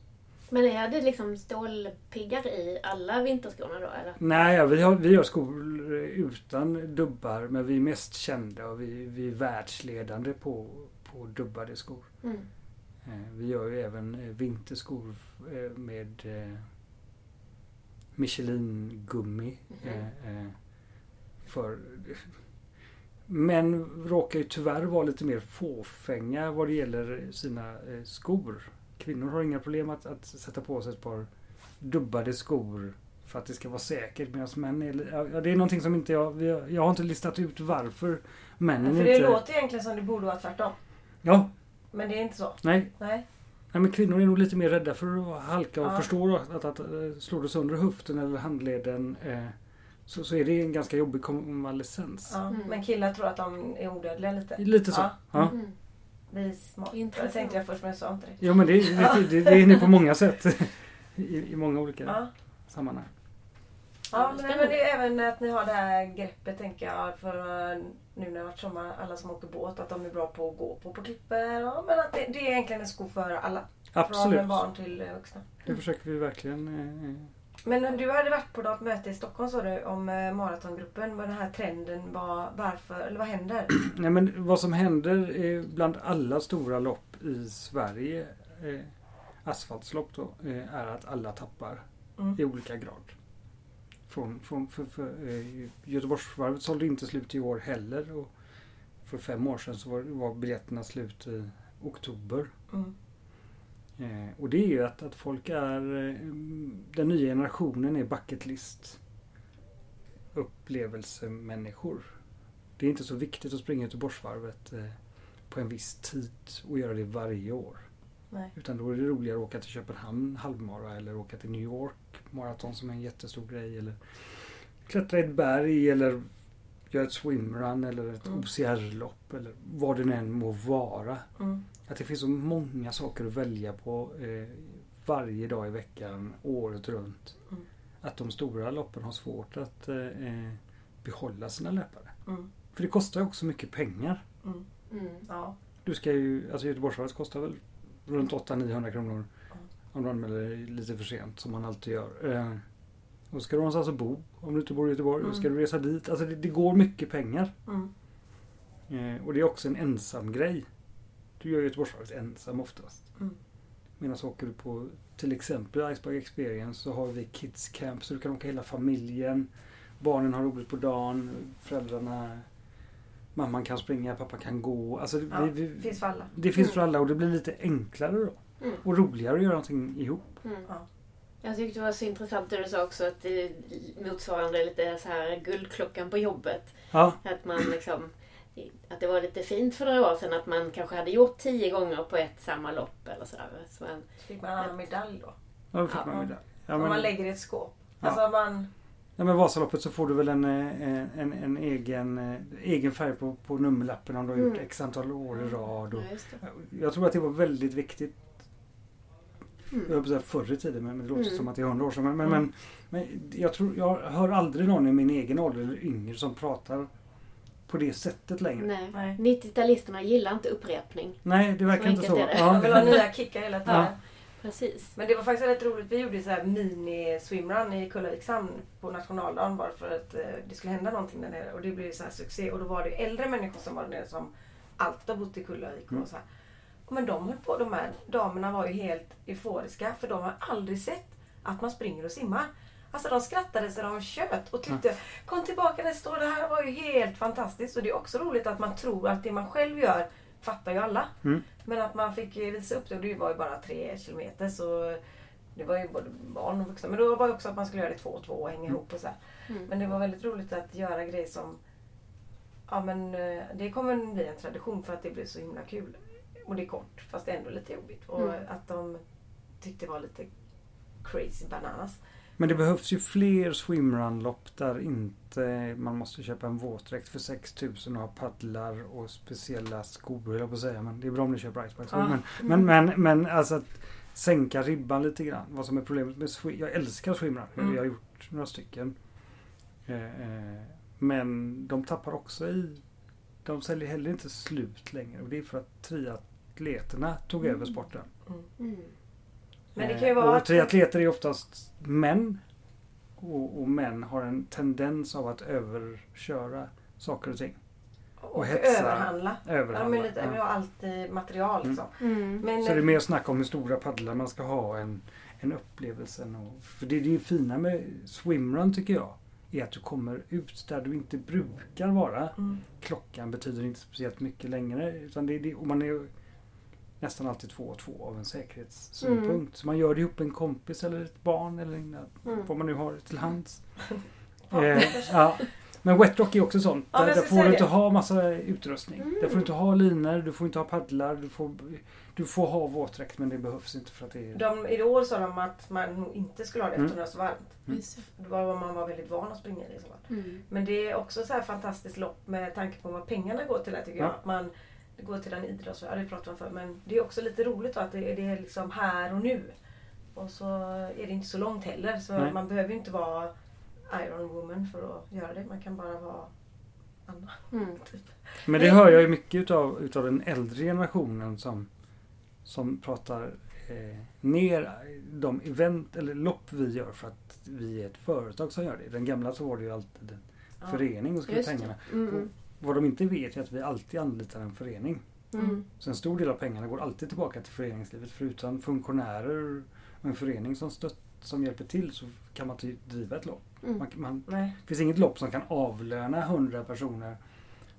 Men är det liksom stålpiggar i alla vinterskorna då eller? Nej, ja, vi, har, vi har skor utan dubbar men vi är mest kända och vi, vi är världsledande på, på dubbade skor. Mm. Eh, Vi gör ju även eh, vinterskor eh, med Michelin-gummi. Mhm. eh, eh, För Män råkar ju tyvärr vara lite mer fåfänga vad det gäller sina eh, skor. Kvinnor har inga problem att, att sätta på sig ett par dubbade skor för att det ska vara säkert. Medan män är... Ja, det är någonting som inte jag... Jag har inte listat ut varför männen För det inte... låter egentligen som det borde vara tvärtom. Ja, Men det är inte så. nej. Nej. Nej, men kvinnor är nog lite mer rädda för att halka och Ja. förstår att, att, att eh, slår du sönder höften eller handleden eh, så, så är det en ganska jobbig konvalescens. Ja. Mm. Men killar tror att de är odödliga lite. Lite så. Ja. Ja. Mm. Det är smart. Intressant. Det tänkte jag först men jag sa inte det. Jo men det, det, det, det är ni på många sätt. I, I många olika Ja. sammanhang. Ja, men, men det är även att ni har det här greppet tänker jag för nu när det har varit sommar, alla som åker båt, att de är bra på att gå på, på klippor. Ja, men att det, det är egentligen en sko för alla. Absolut. Från barn till eh, vuxna. Det försöker vi verkligen. eh, eh. Men du hade varit på något möte i Stockholm sa du om maratongruppen. Vad den här trenden var, varför, eller vad händer? Nej men vad som händer bland alla stora lopp i Sverige, eh, asfaltslopp då, är att alla tappar Mm. i olika grad. Från, från, för, för, eh, Göteborgsvarvet sålde inte slut i år heller. Och för fem år sedan så var, var biljetterna slut i oktober. Mm. Eh, och det är ju att, att folk är... Eh, den nya generationen är bucket list upplevelsemänniskor. Det är inte så viktigt att springa Göteborgsvarvet eh, på en viss tid och göra det varje år. Nej. Utan då är det roligare att åka till Köpenhamn halvmara eller åka till New York maraton som är en jättestor grej. Eller klättra i ett berg eller göra ett swimrun eller ett Mm. OCR-lopp eller vad det nu än må vara. Mm. Att det finns så många saker att välja på eh, varje dag i veckan, året runt. Mm. Att de stora loppen har svårt att eh, eh, behålla sina löpare. Mm. För det kostar ju också mycket pengar. Mm. Mm. Ja. Du ska ju, alltså Göteborgsvarvet kostar väl runt 800-900 kronor. Om du anmäler dig lite för sent som man alltid gör. Eh, och ska du någonstans att bo om du inte bor i Göteborg. Mm. Och ska du resa dit. Alltså det, det går mycket pengar. Mm. Eh, och det är också en ensam grej. Du gör Göteborgsvarvet ensam oftast. Mm. Medan åker du på till exempel Iceberg Experience så har vi Kids Camp så du kan åka hela familjen. Barnen har roligt på dagen. Föräldrarna Mamman kan springa, pappa kan gå. Alltså, Ja, vi, vi, finns för alla. det finns för alla och det blir lite enklare då. Mm. Och roligare att göra någonting ihop. Mm. Ja. Jag tyckte det var så intressant det du sa också att det motsvarande lite så här guldklockan på jobbet. Ja, Att man liksom att det var lite fint för några år sedan att man kanske hade gjort tio gånger på ett samma lopp eller sådär. Så man, Så fick man en medalj då. ja då fick Ja. man medalj. Ja, Om man men, lägger i ett skåp. Ja. Alltså man... ja, men Vasaloppet så får du väl en, eh, en, en egen, eh, egen färg på, på nummerlappen om du har gjort Mm. x antal år i rad. Och, ja, jag tror att det var väldigt viktigt Mm. Jag säga förr i tiden men det låter Mm. som att det är hundra år sedan. Men, men, Mm. men, men jag, tror, jag hör aldrig någon i min egen ålder eller yngre som pratar på det sättet längre. Nej. Nej. 90-talisterna gillar inte upprepning. Nej, det verkar Så inte så. Ja. vill ha nya kickar hela tiden. Ja. Precis. Men det var faktiskt rätt roligt. Vi gjorde så här mini swimrun i Kullaviks hamn på nationaldagen bara för att eh, det skulle hända någonting där nere. Och det blev så här succé. Och då var det äldre människor som var där nere som alltid har bott i Kullavik. Mm. Och så här. Men de höll på, de här damerna var ju helt euforiska för de har aldrig sett att man springer och simmar. Alltså de skrattade så de tjöt och tyckte kom tillbaka nästa år, det här var ju helt fantastiskt. Och det är också roligt att man tror att det man själv gör fattar ju alla. Mm. Men att man fick visa upp det och det var ju bara tre kilometer så det var ju både barn och vuxna. Men då var det också att man skulle göra det två och två och hänga ihop och så här. Mm. Men det var väldigt roligt att göra grejer som Ja men eh, det kommer bli en tradition för att det blir så himla kul. Och det är kort fast ändå lite jobbigt. Och Mm. att de tyckte det var lite crazy bananas. Men det behövs ju fler swimrun-lopp där inte man måste köpa en våtdräkt för 6000 och ha paddlar och speciella skor höll jag på att säga. Men det är bra om du köper icebike Ja. men, men, men, men alltså att sänka ribban lite grann. Vad som är problemet med swim. Jag älskar swimrun. Mm. Jag har gjort några stycken. Eh, eh, men de tappar också i... De säljer heller inte slut längre. Och det är för att triatleterna tog Mm. över sporten. Mm. Men det kan ju Eh, vara och att- triatleter är oftast män. Och, och män har en tendens av att överköra saker och ting. Och, och hetsa. överhandla. Ja, Överhandla. men lite, ja. alltid material liksom. Mm. Men, Så det är mer snack om hur stora paddlar man ska ha än, än upplevelsen. Och, för det är det fina med swimrun tycker jag. Är att du kommer ut där du inte brukar vara. Mm. Klockan betyder inte speciellt mycket längre. Utan det, det, och man är nästan alltid två och två av en säkerhetssynpunkt. Mm. Så man gör det ihop med en kompis eller ett barn eller Mm. vad man nu har till hands. Ja, Eh, ja. Men Wetrock är också sånt. Ja, där, där får du inte det. ha massa utrustning. Mm. Där får du inte ha linor, du får inte ha paddlar. Du får, du får ha våtdräkt men det behövs inte för att det är... De, I år sa de att man nog inte skulle ha det Mm. eftersom det var så varmt. Mm. Det. Det var vad man var väldigt van att springa i. Fall. Mm. Men det är också så här fantastiskt lopp med tanke på vad pengarna går till. Här, tycker Ja. jag. Att man, det går till en idrott, ja, det pratade vi om förr. Men det är också lite roligt då, att det, det är liksom här och nu. Och så är det inte så långt heller. Så Nej. man behöver inte vara Iron Woman för att göra det. Man kan bara vara Anna. Mm. Typ. Men det hör jag ju mycket utav, utav den äldre generationen som, som pratar eh, ner de event eller lopp vi gör för att vi är ett företag som gör det. Den gamla så var det ju alltid en Ja. förening och skulle pengarna. det. Mm. Vad de inte vet är att vi alltid anlitar en förening. Mm. Så en stor del av pengarna går alltid tillbaka till föreningslivet. För utan funktionärer och en förening som, stött, som hjälper till så kan man inte driva ett lopp. Mm. Man, man, det finns inget lopp som kan avlöna hundra personer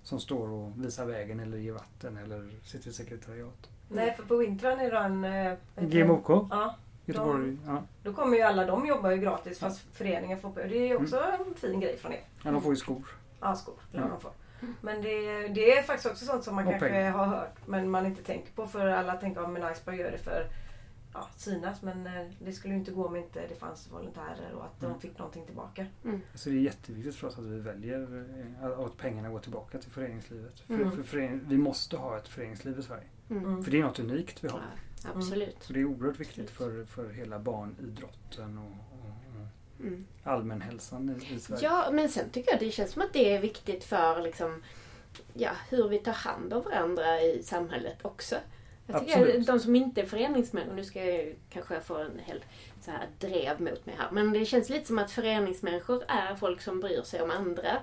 som står och visar vägen eller ger vatten eller sitter i sekretariat. Nej, för på vintern är det en... eh? GMOK, Ja, Göteborg. Ja. då kommer ju alla, de jobbar ju gratis fast föreningen får... Det är ju också en fin grej från er. ja, de får ju skor. Ja, skor. Ja. man får. Men det, det är faktiskt också sånt som man Och kanske pengar. har hört men man inte tänker på. För alla tänker att ja, Iceberg gör det för ja, synas. Men eh, det skulle ju inte gå om inte det fanns volontärer och att de Mm. fick någonting tillbaka. Så det är jätteviktigt för oss att vi väljer eh, att pengarna går tillbaka till föreningslivet. Mm. För, för förening, vi måste ha ett föreningsliv i Sverige. Mm. Mm. För det är något unikt vi har. Ja, absolut. Så det är oerhört viktigt för, för hela barnidrotten och Mm. allmänhälsan i, i Sverige. Ja, men sen tycker jag det känns som att det är viktigt för liksom, ja, hur vi tar hand om varandra i samhället också. Jag tycker Absolut. att de som inte är föreningsmänniskor, nu ska jag kanske få en hel så här drev mot mig här, men det känns lite som att föreningsmänniskor är folk som bryr sig om andra.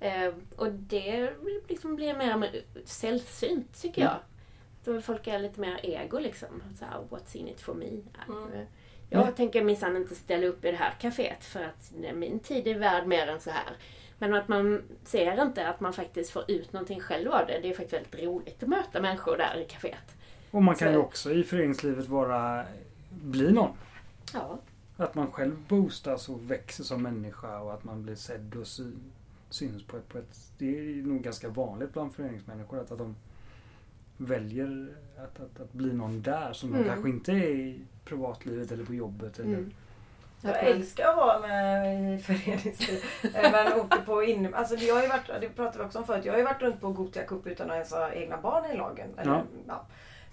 Eh, och det liksom blir mer mer sällsynt, tycker jag. Då folk är lite mer ego liksom. Så här, what's in it for me? Mm. Jag Nej. tänker minsann inte ställa upp i det här kaféet för att nej, min tid är värd mer än så här. Men att man ser inte att man faktiskt får ut någonting själv av det. Det är faktiskt väldigt roligt att möta människor där i kaféet. Och man kan Så- ju också i föreningslivet vara, bli någon. Ja. Att man själv boostas och växer som människa och att man blir sedd och syn, syns på ett, på ett... Det är nog ganska vanligt bland föreningsmänniskor att, att de väljer att, att, att bli någon där som Mm. kanske inte är i privatlivet eller på jobbet. Eller, Mm. Jag älskar att vara med i föreningsliv. Eh, Man åker på in... Alltså jag har ju varit, det pratade vi också om förut, jag har ju varit runt på Gothia Cup utan att ens ha egna barn i lagen. Eller, Ja. ja.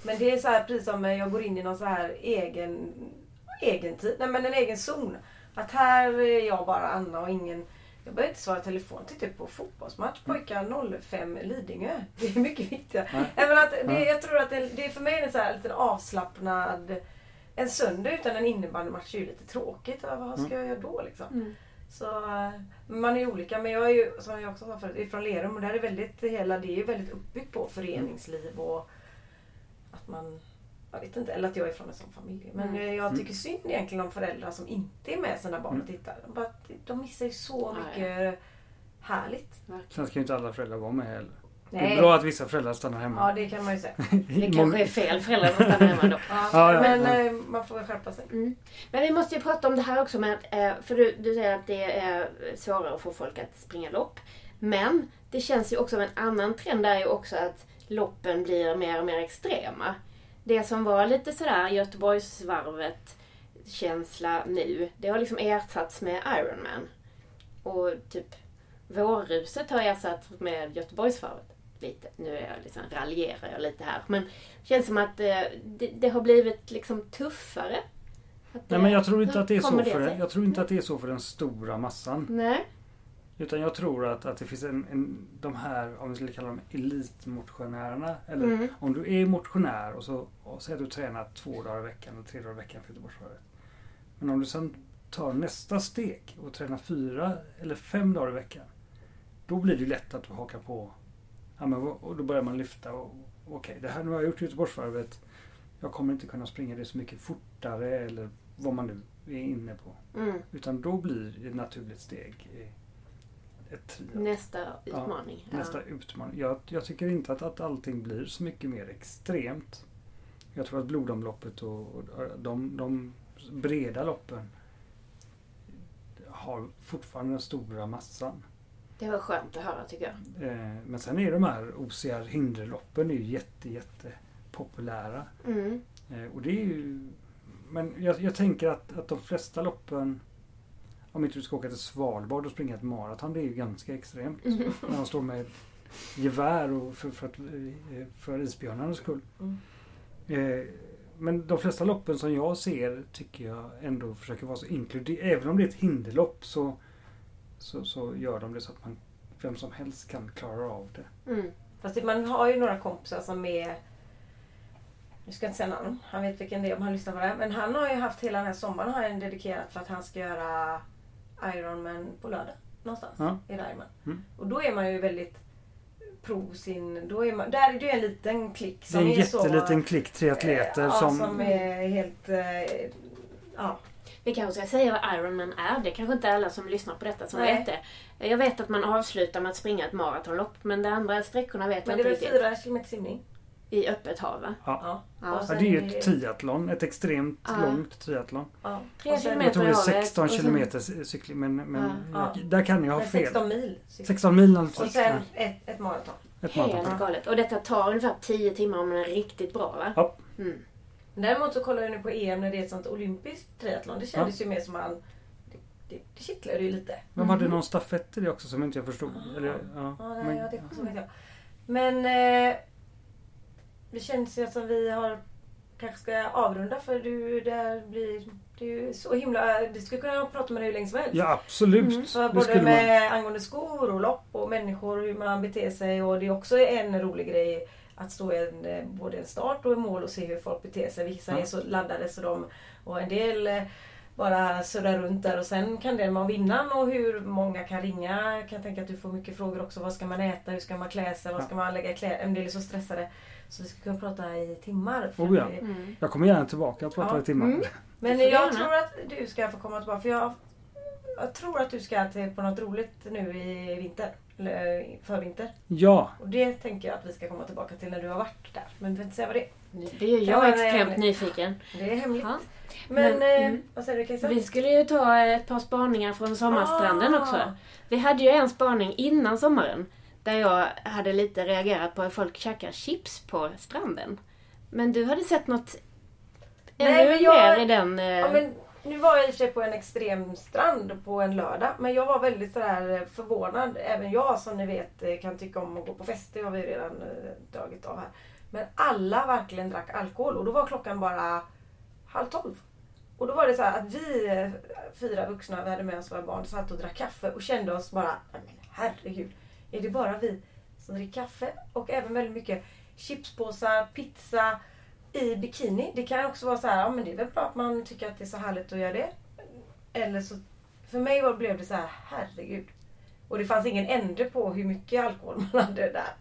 Men det är så här precis som jag går in i någon så här egen, egen tid, nej men en egen zon. Att här är jag bara Anna och ingen... Jag behöver inte svara telefon till typ på fotbollsmatch. Pojkar 05 Lidingö. Det är mycket viktigare. Även att det, Ja. Jag tror att det, det är för mig en så här lite avslappnad... En söndag utan en innebandymatch är ju lite tråkigt. Vad ska jag göra då liksom? Mm. Så man är ju olika. Men jag är ju, som jag också sa förut, från Lerum och där är väldigt, hela det är ju väldigt uppbyggt på föreningsliv och att man jag vet inte, eller att jag är från en sån familj. Men Mm. eh, jag tycker synd egentligen om föräldrar som inte är med sina barn och Mm. tittar. De, bara, de missar ju så Ja, mycket härligt. Sen ska ju inte alla föräldrar vara med heller. Det är Nej. bra att vissa föräldrar stannar Ja, hemma. det kan man ju säga. Det kanske är fel föräldrar som stannar hemma då. Ja, Ja, ja, men ja. eh, man får väl skärpa sig. Mm. Men vi måste ju prata om det här också med att, eh, för du, du säger att det är svårare att få folk att springa lopp. Men det känns ju också, en annan trend är ju också att loppen blir mer och mer extrema. Det som var lite sådär Göteborgsvarvet känsla nu, det har liksom ersatts med Ironman. Och typ Vårruset har ersatts med Göteborgsvarvet. Lite. Nu är jag liksom, raljerar jag lite här. Men det känns som att eh, det, det har blivit liksom tuffare. Nej men jag tror inte att det är så för, sig? jag tror inte att det är så för den stora massan. Nej. Utan jag tror att, att det finns en, en, de här, om vi skulle kalla dem elitmotionärerna. Eller Mm. om du är motionär och så och säg att du tränar två dagar i veckan eller tre dagar i veckan för Göteborgsvarvet. Men om du sen tar nästa steg och tränar fyra eller fem dagar i veckan. Då blir det lätt att du hakar på. Ja, men, och då börjar man lyfta. och Okej, det här nu har jag gjort Göteborgsvarvet. Jag kommer inte kunna springa det så mycket fortare eller vad man nu är inne på. Mm. Utan då blir det ett naturligt steg i ett. Nästa utmaning. Ja. Nästa utmaning. Jag, jag tycker inte att, att allting blir så mycket mer extremt. Jag tror att blodomloppet och, och de, de breda loppen har fortfarande den stora massan. Det var skönt att höra tycker jag. Eh, men sen är de här OCR hinderloppen är ju jätte, jätte populära. Mm. Eh, och det är ju, men jag, jag tänker att, att de flesta loppen om inte du ska åka till Svalbard och springa ett maraton, det är ju ganska extremt. Mm. När de står med gevär och för, för, att, eh, för isbjörnarnas skull. Mm. Eh, Men de flesta loppen som jag ser tycker jag ändå försöker vara så inkluderande. Även om det är ett hinderlopp så, så, så gör de det så att man, vem som helst kan klara av det. Mm. Fast man har ju några kompisar som är... Nu ska jag inte säga namn. Han vet vilken det är om han lyssnar på det. Men han har ju haft hela den här sommaren har han dedikerat för att han ska göra Ironman på lördag. Någonstans Ja. i Reimann. Mm. Och då är man ju väldigt pro sin... Då är man, där är det ju en liten klick Det är som en är så... jätteliten klick triatleter ja, som... som är helt... eh, Ja. Vi kanske ska säga vad Ironman är. Det är kanske inte alla som lyssnar på detta som Nej. vet det. Jag vet att man avslutar med att springa ett maratonlopp, men de andra sträckorna vet Men jag det är inte väl riktigt. fyra kilometer simning? I öppet hav, va? Ja. Ja. Ja. Och Ja, det är ju ett triathlon. Ett extremt Ja. långt triathlon. Ja. Tre Och kilometer. Jag tror det är i havet 16 och sen- kilometer cykling men, men Ja. jag, där kan jag ha Nej, fel. 16 mil. 16 mil Och alltså. sen ett, ett maraton. Ett maraton. Helt galet. Och detta tar ungefär 10 timmar om den är riktigt bra, va? Ja. Mm. Däremot så kollar jag nu på EM när det är ett sånt olympiskt triathlon. Det kändes ju mer som man... Det, det, kittlade ju lite. De hade någon stafett i det också som inte jag förstod. Eller, ja, Ja, nej, men, ja, det inte jag. Men eh, det känns ju som vi har kanske ska avrunda för du där blir... Det är ju så himla... Vi skulle kunna prata med dig hur länge som helst. ja absolut. Mm. Så Det både skulle man. med angående skor och lopp och människor hur man beter sig och det är också en rolig grej att stå i en, eh, både en start och en mål och se hur folk beter sig. Vissa Ja. är så laddade så de och en del eh, bara surrar runt där och sen kan det vara vinnaren och hur många kan ringa. Jag kan tänka att du får mycket frågor också. Vad ska man äta? Hur ska man klä sig? Vad ska man lägga kläder? En del är så stressade. Så vi ska kunna prata i timmar. För Oh ja. det- Mm. Jag kommer gärna tillbaka och prata Ja. i timmar. Mm. men Det får jag gärna. tror att du ska få komma tillbaka. För jag, jag tror att du ska till, på något roligt nu i vinter. Eller eh, förvinter. Ja, Och det tänker jag att vi ska komma tillbaka till när du har varit där. Men vi vill inte säga vad det är. Blir Kan jag extremt en- nyfiken. Det är hemligt. Ja. Men, Men, eh, mm. vad säger du Kajsa? Vi skulle ju ta ett par spaningar från sommarstranden Ah. också. Vi hade ju en spaning innan sommaren. Där jag hade lite reagerat på att folk käkar chips på stranden. Men du hade sett något Nej, ännu men jag- mer i den... eh, Ja, men nu var jag i och för sig på en extrem strand på en lördag. Men jag var väldigt sådär förvånad. Även jag som ni vet eh, kan tycka om att gå på fester. har vi redan eh, dragit av här. Men alla verkligen drack alkohol. Och då var klockan bara halv tolv. Och då var det så här att vi eh, fyra vuxna, vi hade med oss våra barn, satt och drack kaffe och kände oss bara, "Nej, men herregud. Är det bara vi som dricker kaffe? Och även väldigt mycket chipspåsar, pizza i bikini. Det kan också vara så här, ja men det är väl bra att man tycker att det är så härligt att göra det. Eller så, för mig var, blev det så här, herregud. Och det fanns ingen ände på hur mycket alkohol man hade där.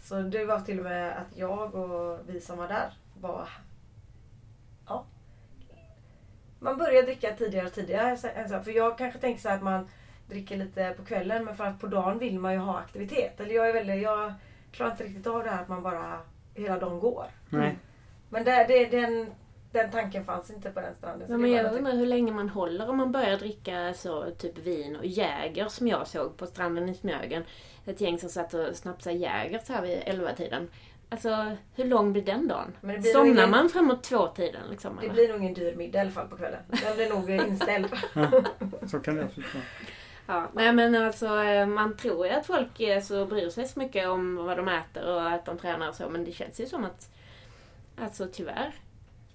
Så det var till och med att jag och vi som var där var... Ja. Man börjar dricka tidigare och tidigare. För jag kanske tänker så här att man dricker lite på kvällen men för att på dagen vill man ju ha aktivitet. Eller jag är väldigt, jag klarar inte riktigt av det här att man bara hela dagen går. Nej. Men det, det, den, den tanken fanns inte på den stranden. så Ja, men jag någonting- undrar hur länge man håller om man börjar dricka så typ vin och Jäger som jag såg på stranden i Smögen. Ett gäng som satt och snapsade Jäger så här vid elva tiden. Alltså hur lång blir den dagen? Blir Somnar ingen- man framåt två-tiden liksom? Det eller? blir nog ingen dyr middag i alla fall på kvällen. Den blir nog inställd. Så kan det absolut vara. Ja, nej men alltså eh, man tror ju att folk är så bryr sig så mycket om vad de äter och att de tränar och så men det känns ju som att Alltså tyvärr.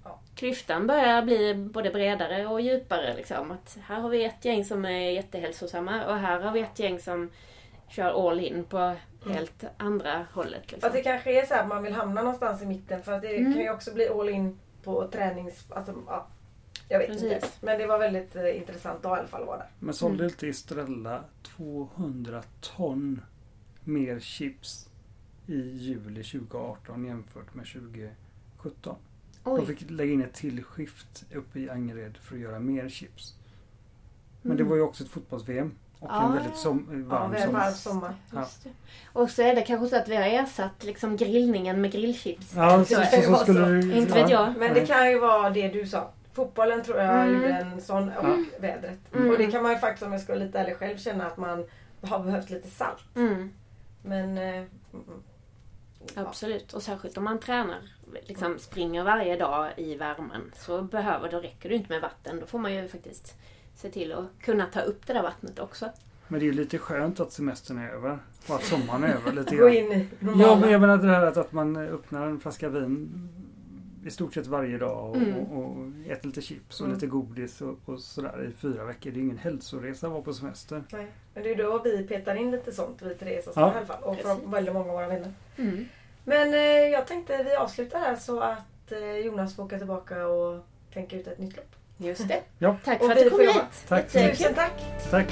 Ja. Klyftan börjar bli både bredare och djupare liksom. Att här har vi ett gäng som är jättehälsosamma och här har vi ett gäng som kör all in på helt andra hållet. Liksom. att det kanske är så att man vill hamna någonstans i mitten. För att det Mm. kan ju också bli all in på tränings... Alltså, ja, jag vet inte. Precis. Men det var väldigt eh, intressant att i alla fall vara där. Men sålde Mm. inte Estrella 200 ton mer chips i juli 2018 jämfört med 2017? De Oj. fick lägga in ett till skift uppe i Angered för att göra mer chips. Men det Mm. var ju också ett fotbolls-VM och Ja, en väldigt ja. som, Ja, varm sommar. varm sommar. Ja. Just det. Och så är det kanske så att vi har ersatt liksom grillningen med grillchips. Ja, så, Så så, det så, skulle det Inte vet jag. Men det kan ju vara det du sa. Fotbollen tror jag Mm. gjorde en sån och Ja. vädret. Mm. Och det kan man ju faktiskt om jag ska vara lite ärlig själv känna att man har behövt lite salt. Mm. Men... Eh, mm, mm. ja. Absolut, och särskilt om man tränar, liksom springer varje dag i värmen så behöver, då räcker det inte med vatten. Då får man ju faktiskt se till att kunna ta upp det där vattnet också. Men det är ju lite skönt att semestern är över och att sommaren är över lite Gå grann. in i normala. Ja, men jag menar det här att, att man öppnar en flaska vin i stort sett varje dag och, Mm. och, och äter lite chips och Mm. lite godis och, och sådär i fyra veckor. Det är ingen hälsoresa att vara på semester. Nej. Men det är då vi petar in lite sånt, vi tre som Ja. i alla fall. Och för väldigt många av våra vänner. Mm. Men eh, jag tänkte vi avslutar här så att eh, Jonas får åka tillbaka och tänka ut ett nytt lopp. Just det. Ja. Tack Och för att du kom hit. Tack så. Tusen tack! Tack!